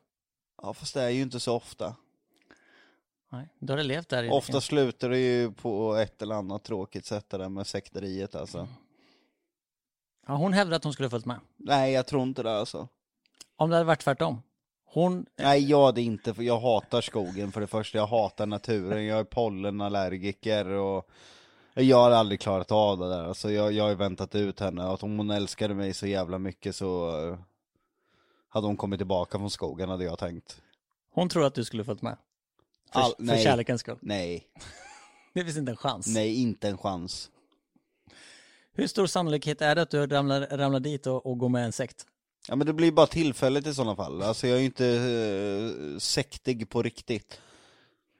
Ja, fast det är ju inte så ofta. Nej, då har det levt där. i- Ofta slutar det ju på ett eller annat tråkigt sätt det där med sekteriet alltså. Ja, hon hävdade att hon skulle ha följt med. Nej, jag tror inte det alltså. Om det hade varit tvärtom. Hon, Nej, jag hade inte, för jag hatar skogen för det första, jag hatar naturen, jag är pollenallergiker och jag hade aldrig klarat av det där, alltså jag, jag har ju väntat ut henne, att om hon älskade mig så jävla mycket så eh, hade hon kommit tillbaka från skogen hade jag tänkt. hon tror att du skulle följt med. För, All- för kärlekens skull. Nej, Det finns inte en chans. nej inte en chans. Hur stor sannolikhet är det att du ramlar, ramlar dit och, och går med en sekt? Ja men det blir bara tillfälligt i sådana fall, alltså jag är ju inte uh, sektig på riktigt.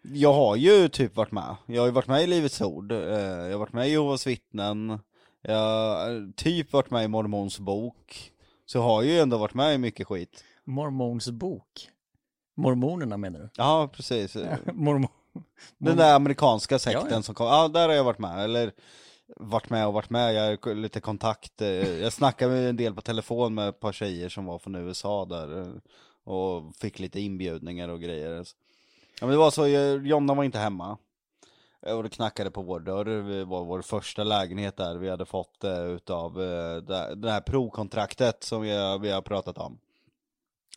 Jag har ju typ varit med, jag har ju varit med i Livets Ord, eh, jag har varit med i Jehovas vittnen, jag har typ varit med i Mormons bok, så jag har ju ändå varit med i mycket skit. Mormons bok. Mormonerna menar du? Ja precis, Mormon... den där amerikanska sekten Ja, ja. som kom, ja där har jag varit med, eller varit med och varit med, jag har lite kontakt, eh, jag snackade med en del på telefon med ett par tjejer som var från USA där, eh, och fick lite inbjudningar och grejer. Ja men det var så, Jonna var inte hemma. Eh, och det knackade på vår dörr, det var vår första lägenhet där vi hade fått utav det här provkontraktet som vi, har- vi har pratat om.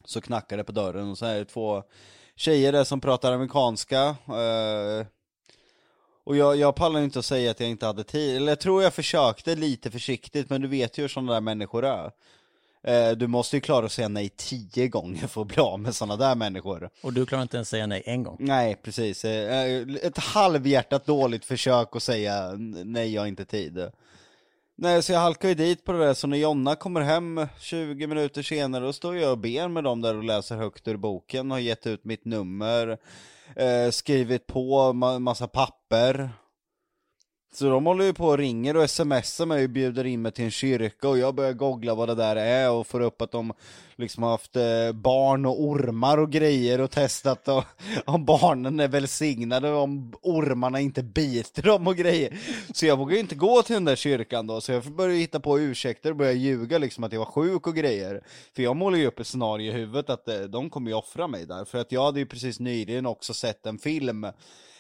Så knackade det på dörren och så är det två tjejer där som pratar amerikanska. Eh, och jag, jag pallar inte att säga att jag inte hade tid, eller jag tror jag försökte lite försiktigt men du vet ju hur sådana där människor är. Eh, du måste ju klara att säga nej tio gånger för att bli av med sådana där människor. Och du klarar inte ens säga nej en gång. Nej, precis. Eh, Ett halvhjärtat dåligt försök att säga nej, jag har inte tid. Nej, så jag halkar ju dit på det där, så när Jonna kommer hem 20 minuter senare, då står jag och ber med dem där och läser högt ur boken, har gett ut mitt nummer, eh, skrivit på ma- massa papper. Så de håller ju på och ringer och smsar mig och bjuder in mig till en kyrka och jag börjar googla vad det där är och får upp att de liksom har haft eh, barn och ormar och grejer och testat och, om barnen är välsignade och om ormarna inte biter dem och grejer. Så jag vågar ju inte gå till den där kyrkan då, så jag börjar hitta på ursäkter och börjar ljuga liksom att jag var sjuk och grejer. För jag målar ju upp ett scenario i huvudet att eh, de kommer ju offra mig där, för att jag hade ju precis nyligen också sett en film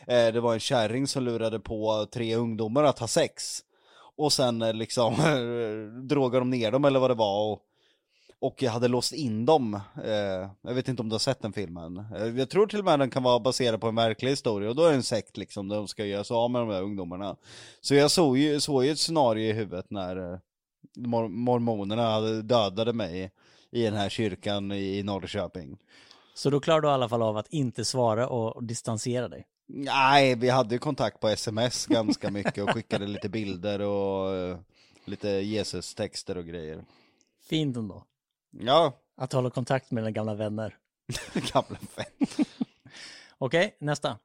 Eh, det var en kärring som lurade på tre ungdomar att ha sex. Och sen eh, liksom drogade de ner dem eller vad det var och, och jag hade låst in dem. Eh, jag vet inte om du har sett den filmen. Jag tror till och med den kan vara baserad på en verklig historia och då är det en sekt liksom där de ska göra sig av med de där ungdomarna. Så jag såg ju, såg ju ett scenario i huvudet när mor- mormonerna dödade mig i den här kyrkan i Norrköping. Så då klarar du i alla fall av att inte svara och distansera dig. Nej, vi hade ju kontakt på sms ganska mycket och skickade lite bilder och eh, lite Jesus-texter och grejer. Fint ändå. Ja, Att hålla kontakt med dina gamla vänner. gamla vän. Okej, nästa.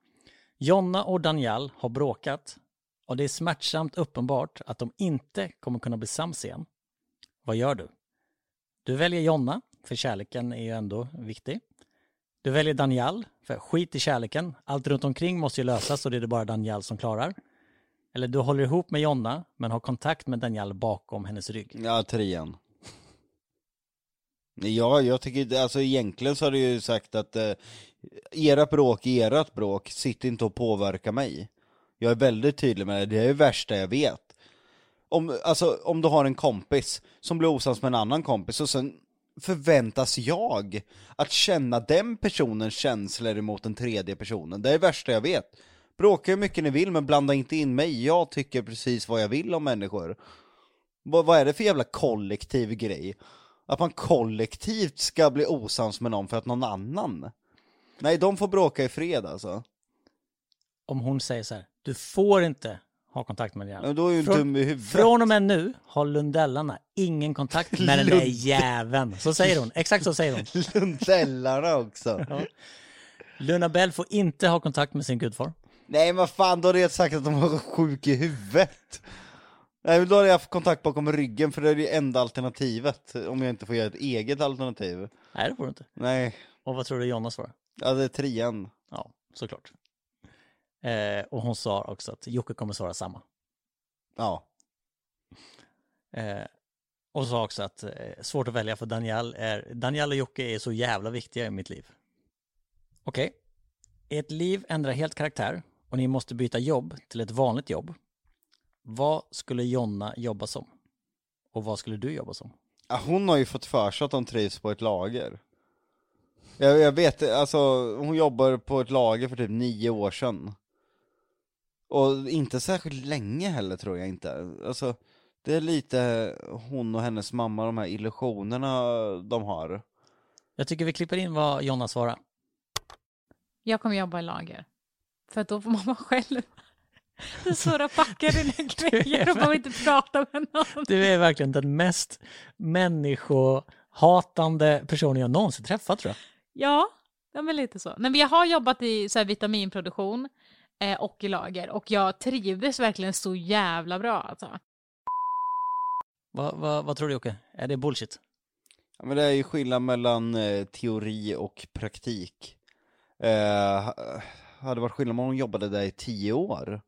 Jonna och Daniel har bråkat och det är smärtsamt uppenbart att de inte kommer kunna bli sams igen. Vad gör du? Du väljer Jonna, för kärleken är ju ändå viktig. Du väljer Daniel, för skit i kärleken. Allt runt omkring måste ju lösas och det är det bara Daniel som klarar. Eller du håller ihop med Jonna, men har kontakt med Daniel bakom hennes rygg. Ja, trean. Ja, jag tycker, alltså egentligen så har du ju sagt att eh, era bråk är ert bråk, sitt inte och påverka mig. Jag är väldigt tydlig med det, det är det värsta jag vet. Om, alltså, om du har en kompis som blir osams med en annan kompis och sen förväntas jag att känna den personens känslor emot den tredje personen. Det är det värsta jag vet. Bråka hur mycket ni vill men blanda inte in mig, jag tycker precis vad jag vill om människor. Vad, vad är det för jävla kollektiv grej? Att man kollektivt ska bli osams med någon för att någon annan? Nej, de får bråka i fred alltså. Om hon säger så här, du får inte ha kontakt med. Men då är ju Från- dum i huvudet. Från och med nu har lundellarna ingen kontakt med den där jäveln. Så säger hon, exakt så säger hon. Lundellarna också. Ja. Luna Bell får inte ha kontakt med sin gudfar. Nej men fan, då hade jag sagt att de var sjuk i huvudet. Nej men då hade jag haft kontakt bakom ryggen för det är det enda alternativet. Om jag inte får göra ett eget alternativ. Nej, det får du inte. Nej, Och vad tror du Jonna svarar? ja det är trean. Ja, såklart. Eh, och hon sa också att Jocke kommer svara samma. Ja. Eh, och sa också att eh, svårt att välja för Daniel är, Daniel och Jocke är så jävla viktiga i mitt liv. Okej. Ert liv ändrar helt karaktär och ni måste byta jobb till ett vanligt jobb. Vad skulle Jonna jobba som? Och vad skulle du jobba som? Ja, Hon har ju fått för sig att hon trivs på ett lager. Jag, jag vet, alltså hon jobbar på ett lager för typ nio år sedan. Och inte särskilt länge heller tror jag inte. Alltså, det är lite hon och hennes mamma, de här illusionerna de har. Jag tycker vi klipper in vad Jonna svarar. Jag kommer jobba i lager. För att då får man vara själv. Du surrar packar dina grejer och behöver inte prata med någon. Du är verkligen den mest människohatande personen jag någonsin träffat tror jag. Ja, ja men lite så. Nej, men jag har jobbat i så här, vitaminproduktion eh, och i lager och jag trivdes verkligen så jävla bra alltså. Vad, vad, vad tror du Jocke? Är det bullshit? Ja, men det är ju skillnad mellan eh, teori och praktik. Eh, ha- hade varit skillnad om hon jobbade där i tio år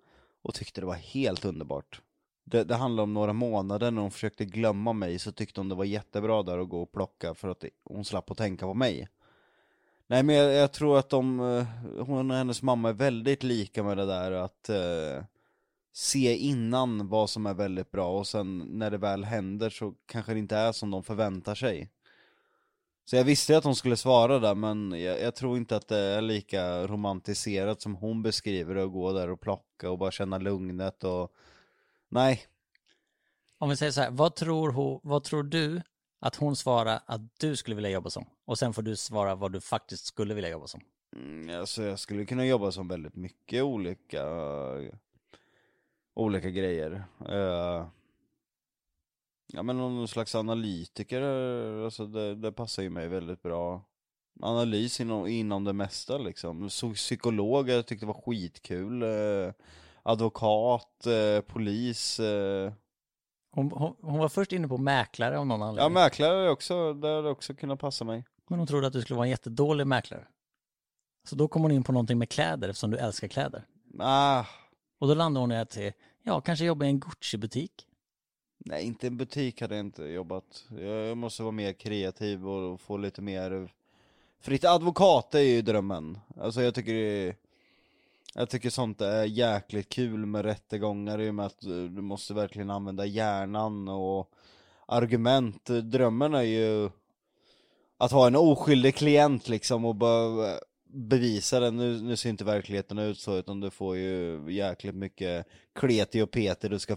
och tyckte det var helt underbart. Det, det handlar om några månader när hon försökte glömma mig så tyckte hon det var jättebra där att gå och plocka för att hon slapp att tänka på mig. Nej men jag, jag tror att de, eh, hon och hennes mamma är väldigt lika med det där att eh, se innan vad som är väldigt bra och sen när det väl händer så kanske det inte är som de förväntar sig. Så jag visste att hon skulle svara där men jag, jag tror inte att det är lika romantiserat som hon beskriver det att gå där och plocka och bara känna lugnet och Nej, Om vi säger så här, vad tror, hon, vad tror du att hon svarar att du skulle vilja jobba som? Och sen får du svara vad du faktiskt skulle vilja jobba som. Mm, Alltså jag skulle kunna jobba som väldigt mycket olika olika grejer. Uh, ja men någon slags analytiker, alltså det, det passar ju mig väldigt bra. Analys inom, inom det mesta liksom. Så psykolog, jag tyckte det var skitkul. Eh, advokat, eh, polis. Eh. Hon, hon, hon var först inne på mäklare av någon Ja anledning. mäklare är också, det hade också kunnat passa mig. Men hon trodde att du skulle vara en jättedålig mäklare. Så då kom hon in på någonting med kläder eftersom du älskar kläder. Ah, Och då landade hon i att, ja, kanske jobba i en Gucci-butik. Nej, inte en butik hade jag inte jobbat. Jag måste vara mer kreativ och få lite mer fritt. Advokat är ju drömmen. Alltså jag tycker det är... Jag tycker sånt är jäkligt kul med rättegångar i och med att eh, du måste verkligen använda hjärnan och argument. Drömmen är ju att ha en oskyldig klient liksom och bara eh, bevisa det. Nu, nu ser inte verkligheten ut så utan du får ju jäkligt mycket kleti och peti du ska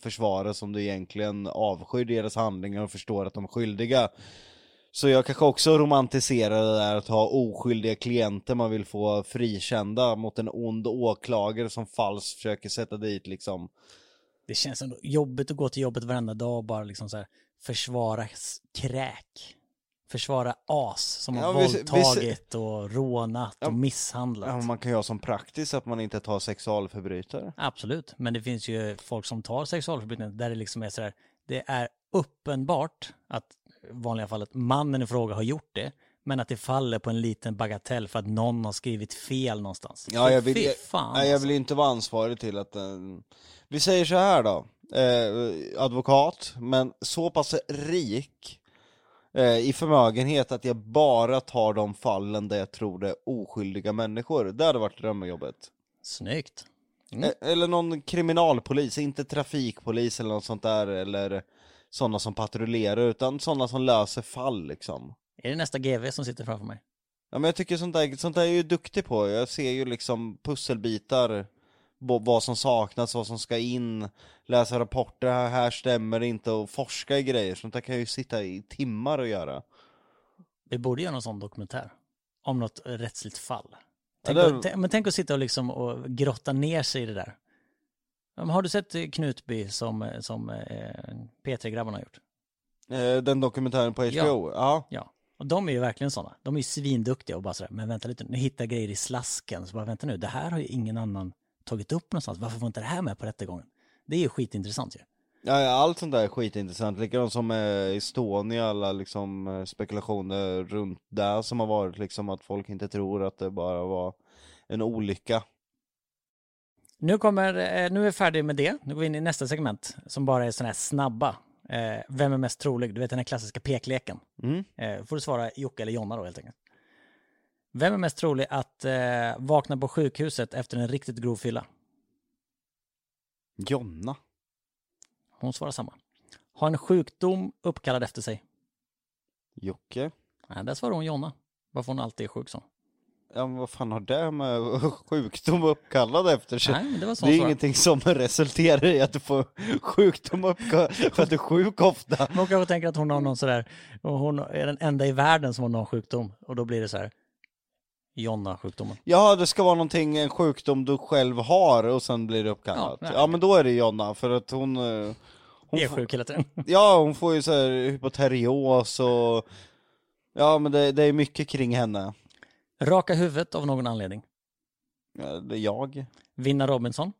försvara som du egentligen avskyr deras handlingar och förstår att de är skyldiga. Så jag kanske också romantiserar det där att ha oskyldiga klienter man vill få frikända mot en ond åklagare som falskt försöker sätta dit liksom. Det känns ändå jobbigt att gå till jobbet varenda dag och bara liksom så här försvara kräk. Försvara as som har Ja, vi- vi- våldtagit och rånat Ja, och misshandlat. Ja, man kan ju ha som praktiskt att man inte tar sexualförbrytare. Absolut, men det finns ju folk som tar sexualförbrytningar där det liksom är sådär, det är uppenbart att vanliga fallet mannen i fråga har gjort det, men att det faller på en liten bagatell för att någon har skrivit fel någonstans. Ja, jag vill, Fy jag, fan nej, jag alltså. vill inte vara ansvarig till att eh, Vi säger så här då eh, Advokat, men så pass rik eh, i förmögenhet att jag bara tar de fallen där jag tror det är oskyldiga människor Det hade varit drömjobbet Snyggt. Mm. eh, Eller någon kriminalpolis, inte trafikpolis eller något sånt där eller sådana som patrullerar utan sådana som löser fall liksom Är det nästa GV som sitter framför mig? Ja men jag tycker sånt där, sånt där är jag ju duktig på, jag ser ju liksom pusselbitar vad som saknas, vad som ska in, läsa rapporter, här, här stämmer det inte och forska i grejer, sånt där kan jag ju sitta i timmar och göra Vi borde göra en sån dokumentär. Om något rättsligt fall. Ja, Tänk, det- att, tänk- men tänk att sitta och, liksom och grotta ner sig i det där. Ja, Har du sett eh, Knutby som, eh, som eh, P3-grabbarna har gjort? eh, Den dokumentären på Ja. HBO, ja. Ja. Och de är ju verkligen sådana. De är ju svinduktiga och bara sådär, men vänta lite, nu hittar grejer i slasken. Så bara vänta nu, det här har ju ingen annan tagit upp någonstans. Varför får inte det här med på rättegången? Det är ju skitintressant ju. Ja, ja, allt sånt där är skitintressant, likadant som med Estonia, alla liksom eh, spekulationer runt där som har varit liksom att folk inte tror att det bara var en olycka Nu kommer, eh, nu är vi färdiga med det. Nu går vi in i nästa segment som bara är sådana här snabba. Eh, vem är mest trolig? Du vet den här klassiska pekleken. mm. Eh, får du svara Jocke eller Jonna då helt enkelt. Vem är mest trolig att vakna på sjukhuset efter en riktigt grov fylla? Jonna Hon svarar samma. Ha en sjukdom uppkallad efter sig. Jocke Nej, där svarar hon Jonna. Varför hon alltid är sjuk så. Ja men vad fan har det med sjukdom uppkallad efter sig? Nej, men det var så det är svarade. ingenting som resulterar i att du får sjukdom uppkallad för att du är sjuk ofta. Hon kanske tänker att hon har någon sådär, och hon är den enda i världen som har någon sjukdom. Och då blir det så här, Jonna-sjukdomen. Ja det ska vara någonting, en sjukdom du själv har och sen blir det uppkallat. Ja, Ja, men då är det Jonna för att hon... eh, hon Är sjuk hela tiden. Ja hon får ju så här hypoterios och... Ja men det, det är mycket kring henne. Raka huvudet av någon anledning. Ja, det är jag. Vinna Robinson.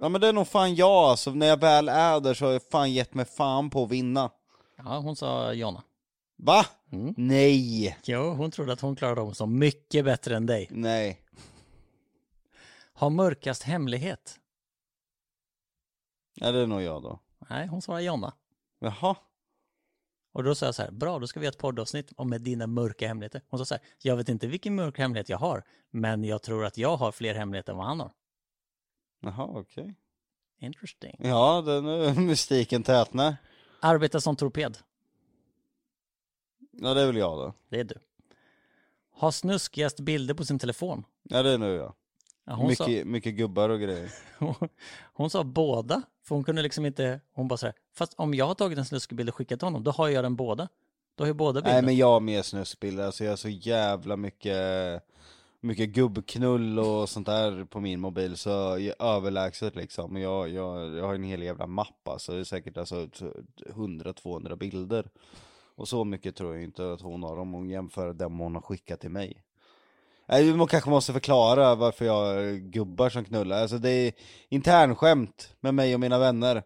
Ja men det är nog fan jag alltså, när jag väl är där så har jag fan gett mig fan på att vinna. Ja, hon sa Jonna. Va? Mm. Nej! Jo, hon trodde att hon klarade Robinson mycket bättre än dig. Nej. Ha mörkast hemlighet. Ja det är nog jag då. Nej, hon svarar Jonna. Jaha. Och då sa jag så här, bra, då ska vi ha ett poddavsnitt om med dina mörka hemligheter. Hon sa så här, jag vet inte vilken mörk hemlighet jag har, men jag tror att jag har fler hemligheter än vad han har. Jaha, okej. Interesting. Ja, den är mystiken tätnar. Arbeta som torped, Ja, det är väl jag då. det är du. Ha snuskigast bilder på sin telefon. Ja, det är nu jag. Ja, hon, Mycket, mycket gubbar och grejer. sa, hon sa båda, för hon kunde liksom inte, hon bara så här, fast om jag har tagit en snuskig bild och skickat till honom, då har jag den båda. Då har ju båda bilder. Nej men jag har mer snuskbilder, alltså jag har så jävla mycket Mycket gubbknull och sånt där på min mobil så jag överlägset liksom jag, jag, jag har en hel jävla mapp alltså, det är säkert alltså 100-200 bilder Och så mycket tror jag inte att hon har om hon jämför dem hon har skickat till mig Man kanske måste förklara varför jag har gubbar som knullar, alltså det är internskämt med mig och mina vänner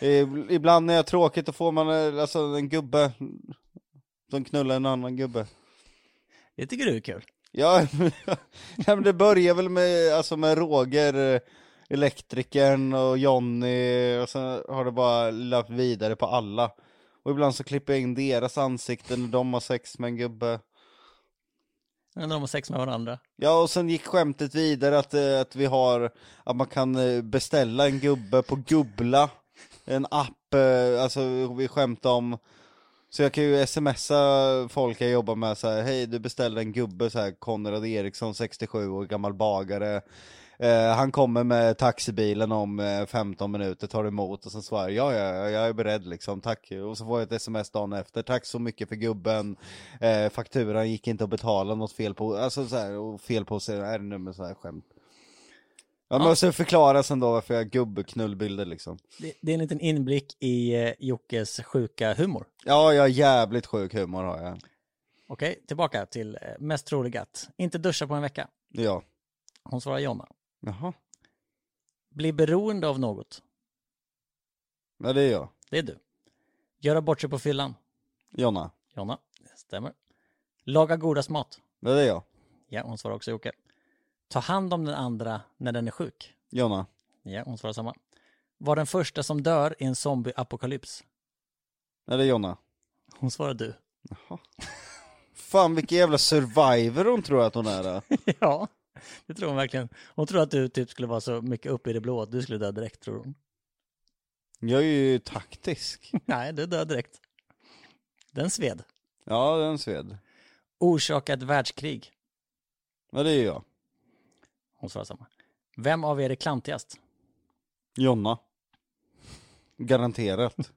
Ib- Ibland när jag har tråkigt då får man eh, alltså en gubbe som knullar en annan gubbe Det tycker du är kul. Ja, men det börjar väl med, alltså med Roger, eh, elektrikern och Jonny och sen har det bara löpt vidare på alla. Och ibland så klipper jag in deras ansikten när de har sex med en gubbe. När de har sex med varandra. Ja, och sen gick skämtet vidare att, eh, att vi har, att man kan eh, beställa en gubbe på Gubbla, en app, eh, alltså vi skämtar om så jag kan ju smsa folk jag jobbar med så här, hej du beställde en gubbe så här, Konrad Eriksson, 67 år, gammal bagare eh, Han kommer med taxibilen om eh, 15 minuter, tar emot och sen svarar jag, ja, ja, jag är beredd liksom, tack. Och så får jag ett sms dagen efter, tack så mycket för gubben. Eh, Fakturan gick inte att betala, något fel på, alltså så här, och fel på R-nummer så här skämt? Jag måste förklara sen då varför jag gubbknullbilder liksom. Det, det är en liten inblick i eh, Jockes sjuka humor. Ja, jag har jävligt sjuk humor har jag. Okej, tillbaka till eh, mest troligt att inte duscha på en vecka. Ja. Hon svarar Jonna. Jaha Bli beroende av något. Ja det är jag Det är du. Göra bort sig på fyllan. Jonna Jonna, det stämmer. Laga godast mat. Ja det är jag Ja, hon svarar också Jocke. Ta hand om den andra när den är sjuk. Jonna Ja, hon svarar samma. Var den första som dör i en zombie-apokalyps. Ja det är Jonna Hon svarar du. Fan vilken jävla survivor hon tror att hon är då. ja, det tror hon verkligen. Hon tror att du typ skulle vara så mycket uppe i det blå att du skulle dö direkt, tror hon. Jag är ju taktisk Nej, du dör direkt. Den sved. Ja den sved Orsaka ett världskrig. Ja det är jag Hon svarar samma. Vem av er är klantigast? Jonna Garanterat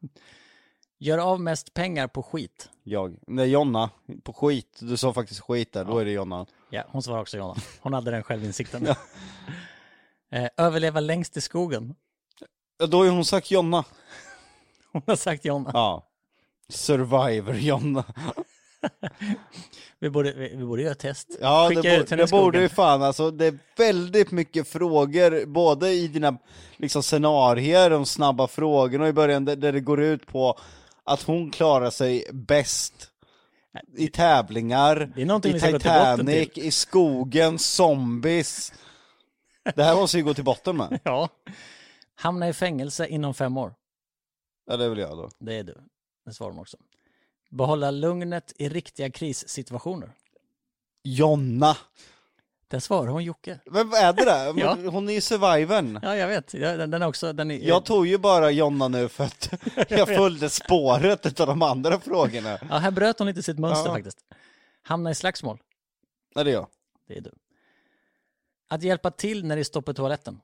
Gör av mest pengar på skit. Jag Nej Jonna På skit Du sa faktiskt skit där, då är det Jonna Ja, hon svarar också Jonna. Hon hade den självinsikten. eh, överleva längst i skogen. Ja då har ju hon sagt Jonna Hon har sagt Jonna. Ja Survivor Jonna Vi borde, vi, vi borde göra ett test. Ja Skicka det, ut bo- henne i det borde skogen. ju fan alltså, det är väldigt mycket frågor, både i dina liksom scenarier, de snabba frågorna i början, där, där det går ut på att hon klarar sig bäst i tävlingar, i Titanic, i skogen, zombies. Det här måste vi gå till botten med. Ja. Hamna i fängelse inom fem år. Ja det vill jag då. Det är du. Det svarar hon också. Behålla lugnet i riktiga krissituationer. Jonna! Där svarar hon Jocke. Men vad är det där? Ja. Hon är ju survivorn. Ja, jag vet. Den, den är också... Den är, Jag tog ju bara Jonna nu för att jag följde spåret utav de andra frågorna. Ja, här bröt hon lite sitt mönster Ja. faktiskt. Hamna i slagsmål. Ja det är jag. Det är du. Att hjälpa till när det står på toaletten.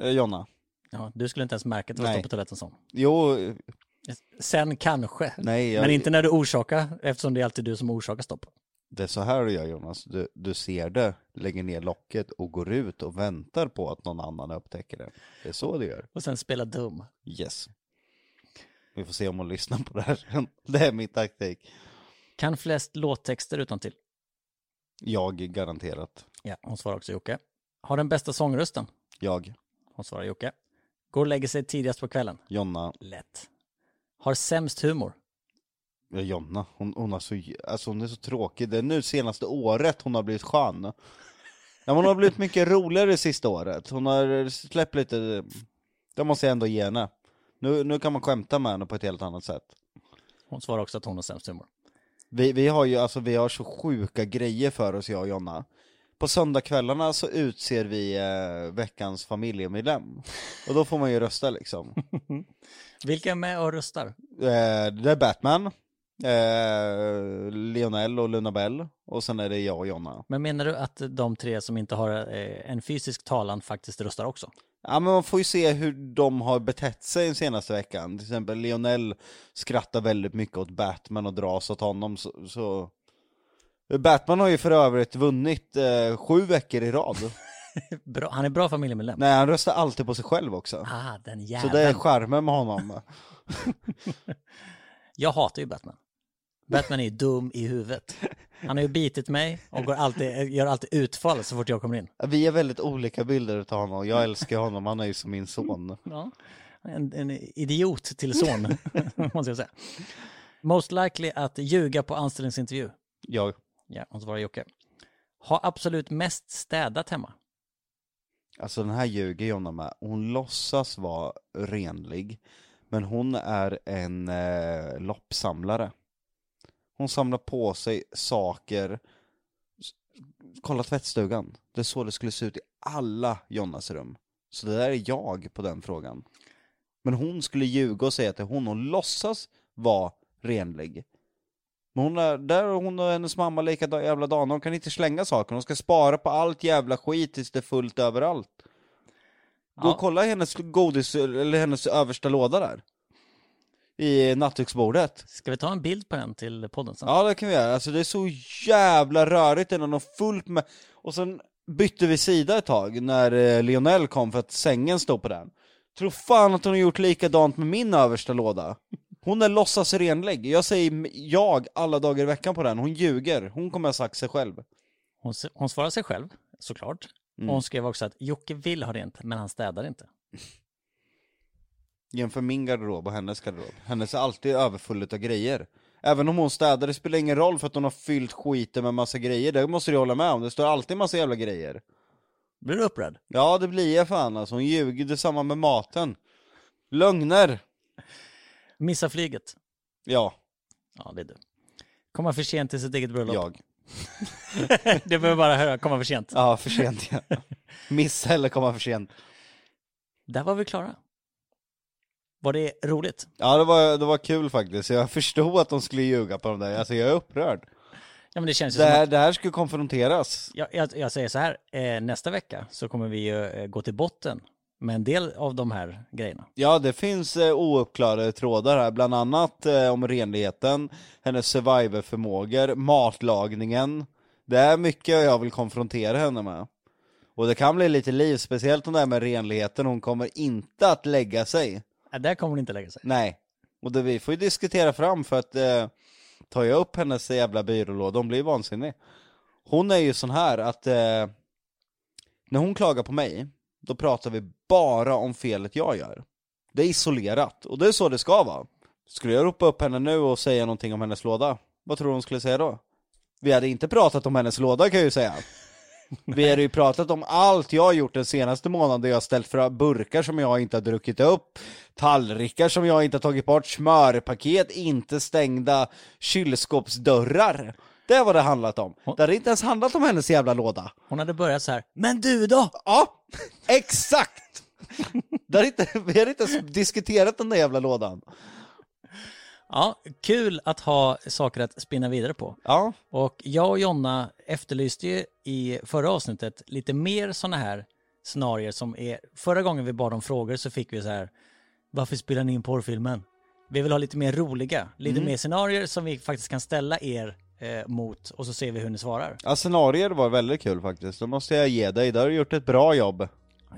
Eh, Jonna. Ja, du skulle inte ens märka att det var Nej. stå på toaletten så. Jo, Sen kanske. nej jag, Men inte när du orsakar, eftersom det är alltid du som orsakar stopp. Det är så här du gör Jonas, du, du ser det, lägger ner locket och går ut och väntar på att någon annan upptäcker det. Det är så du gör. Och sen spela dum. Yes. Vi får se om hon lyssnar på det här sen. Det är min taktik. Kan flest låttexter utan till. Jag garanterat. Ja, hon svarar också Jocke. Har den bästa sångrösten. Jag, Hon svarar Jocke. Går och lägger sig tidigast på kvällen. Jonna, Lätt. Har sämst humor. Ja, Jonna, hon, hon, har så, alltså hon är så tråkig. Det är nu senaste året hon har blivit skön. Ja, hon har blivit mycket roligare det sista året. Hon har släppt lite, det måste jag ändå ge henne. Nu, nu kan man skämta med henne på ett helt annat sätt. Hon svarar också att hon har sämst humor. Vi, vi har ju, alltså vi har så sjuka grejer för oss jag och Jonna. På söndagskvällarna så utser vi eh, veckans familjemedlem. Och då får man ju rösta liksom. Vilka är med och röstar? Eh, det är Batman, eh, Lionel och Luna Bell. Och sen är det jag och Jonna. Men menar du att de tre som inte har eh, en fysisk talan faktiskt röstar också? Ja men man får ju se hur de har betett sig den senaste veckan. Till exempel Lionel skrattar väldigt mycket åt Batman och dras åt honom så... så... Batman har ju för övrigt vunnit eh, sju veckor i rad. Bra, han är bra familjemedlem. Nej han röstar alltid på sig själv också. Ah, den Så jäveln. det är charmen med honom. Jag hatar ju Batman. Batman är ju dum i huvudet. Han har ju bitit mig och går alltid, gör alltid utfall så fort jag kommer in. Vi är väldigt olika bilder av honom, jag älskar honom, han är ju som min son. Ja. En, en idiot till son, måste jag säga. Most likely att ljuga på anställningsintervju. Jag, Ja, var det Jocke. Ha absolut mest städat hemma. alltså den här ljuger Jonna med, hon låtsas vara renlig, men hon är en eh, loppsamlare. Hon samlar på sig saker, kolla tvättstugan, det är så det skulle se ut i alla Jonnas rum. Så det där är jag på den frågan. Men hon skulle ljuga och säga att det är hon, hon låtsas vara renlig. Men hon är, där är hon och hennes mamma lika jävla dana, hon kan inte slänga saker, hon ska spara på allt jävla skit tills det är fullt överallt. Gå Ja. och kolla hennes godis, eller hennes översta låda där. I nattduksbordet. Ska vi ta en bild på den till podden sen? Ja det kan vi göra, alltså det är så jävla rörigt innan och fullt med, och sen bytte vi sida ett tag när eh, Lionel kom för att sängen stod på den. Tror fan att hon har gjort likadant med min översta låda. Hon är låtsas renlig, jag säger jag alla dagar i veckan på den, hon ljuger, hon kommer ha sagt sig själv. Hon, hon svarar sig själv, såklart. Mm. Och hon skrev också att Jocke vill ha rent, men han städar inte. Jämför min garderob och hennes garderob. Hennes är alltid överfull av grejer. Även om hon städar, det spelar ingen roll för att hon har fyllt skiten med massa grejer, det måste du hålla med om, det står alltid massa jävla grejer. Blir du upprörd? Ja det blir jag fan alltså, hon ljuger, detsamma med maten. Lögner! Missa flyget. Ja, Ja, det är du. Komma för sent till sitt eget bröllop. jag. det behöver bara höra, komma för sent. Ja, för sent ja. Missa eller komma för sent. Där var vi klara. Var det roligt? Ja det var, det var kul faktiskt, jag förstod att de skulle ljuga på de där, alltså jag är upprörd. Ja, men det känns ju Det som här, att, det här skulle konfronteras. jag, jag, jag säger så här, eh, nästa vecka så kommer vi ju eh, gå till botten med en del av de här grejerna. Ja, det finns eh, ouppklarade trådar här, bland annat eh, om renligheten, hennes survivorförmågor, matlagningen. Det är mycket jag vill konfrontera henne med. Och det kan bli lite liv, speciellt om det här med renligheten, hon kommer inte att lägga sig. Där kommer hon inte lägga sig. Nej. Och det, vi får ju diskutera fram för att eh, tar jag upp hennes jävla byrålåda, hon blir vansinnig. Hon är ju sån här att eh, när hon klagar på mig, då pratar vi bara om felet jag gör. Det är isolerat, och det är så det ska vara. Skulle jag ropa upp henne nu och säga någonting om hennes låda, vad tror du hon skulle säga då? Vi hade inte pratat om hennes låda kan jag ju säga. Vi hade ju pratat om allt jag har gjort den senaste månaden, jag har ställt för burkar som jag inte har druckit upp, tallrikar som jag inte har tagit bort, smörpaket, inte stängda kylskåpsdörrar. Det vad det handlat om. Det hade inte ens handlat om hennes jävla låda. Hon hade börjat så här, men du då? Ja, exakt! Det hade inte, vi hade inte ens diskuterat den där jävla lådan. Ja, kul att ha saker att spinna vidare på. Ja, Och jag och Jonna efterlyste ju i förra avsnittet lite mer sådana här scenarier som är... Förra gången vi bad om frågor så fick vi så här, varför spelar ni in porrfilmen? Vi vill ha lite mer roliga, lite mer scenarier som vi faktiskt kan ställa er eh, mot och så ser vi hur ni svarar. ja scenarier var väldigt kul faktiskt, det måste jag ge dig, där har du gjort ett bra jobb.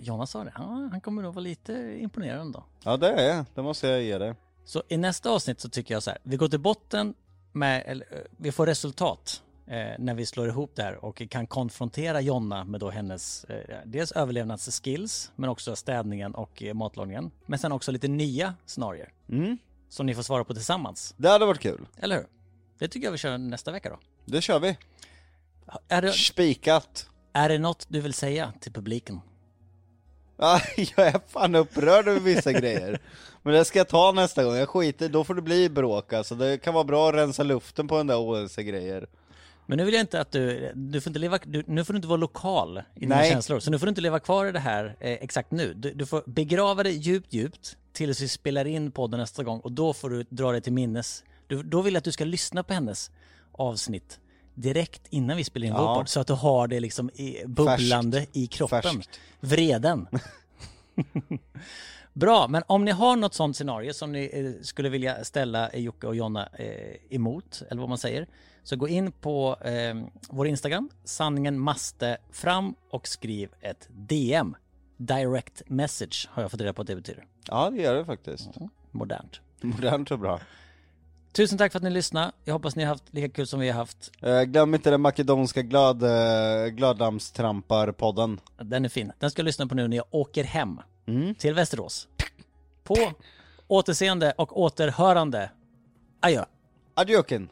Jonna sa det, ja, han kommer nog vara lite imponerad ändå. Ja det är jag. det måste jag ge dig. Så i nästa avsnitt så tycker jag så här, vi går till botten med, eller, eh, vi får resultat eh, när vi slår ihop det här och kan konfrontera Jonna med då hennes, eh, dels överlevnadsskills, men också städningen och eh, matlagningen. Men sen också lite nya scenarier Mm, som ni får svara på tillsammans, det hade varit kul. eller hur? Det tycker jag vi kör nästa vecka då. Det kör vi. Är det, Spikat. är det något du vill säga till publiken? Ja, jag är fan upprörd över vissa grejer. Men det ska jag ta nästa gång, jag skiter då får det bli bråk alltså. Det kan vara bra att rensa luften på den där OS-grejer. Men nu vill jag inte att du, du får inte leva, du, nu får du inte vara lokal i dina Nej. känslor. Så nu får du inte leva kvar i det här eh, exakt nu. Du, du får begrava det djupt, djupt tills vi spelar in podden nästa gång och då får du dra det till minnes. Du, då vill jag att du ska lyssna på hennes avsnitt direkt innan vi spelar in Ja. vår podd så att du har det liksom i, bubblande i kroppen. Färskt. Vreden. Bra, men om ni har något sånt scenario som ni eh, skulle vilja ställa Jocke och Jonna eh, emot, eller vad man säger, så gå in på eh, vår Instagram, sanningen maste fram och skriv ett DM. Direct message har jag fått reda på att det betyder. Ja, det gör det faktiskt. Modernt. Modernt och bra. Tusen tack för att ni lyssnade. Jag hoppas ni har haft lika kul som vi har haft. Eh, glöm inte den makedonska glad, eh, gladdammstrampar-podden. Den är fin. Den ska jag lyssna på nu när jag åker hem Mm. till Västerås. På återseende och återhörande. Adjö. Adjöken!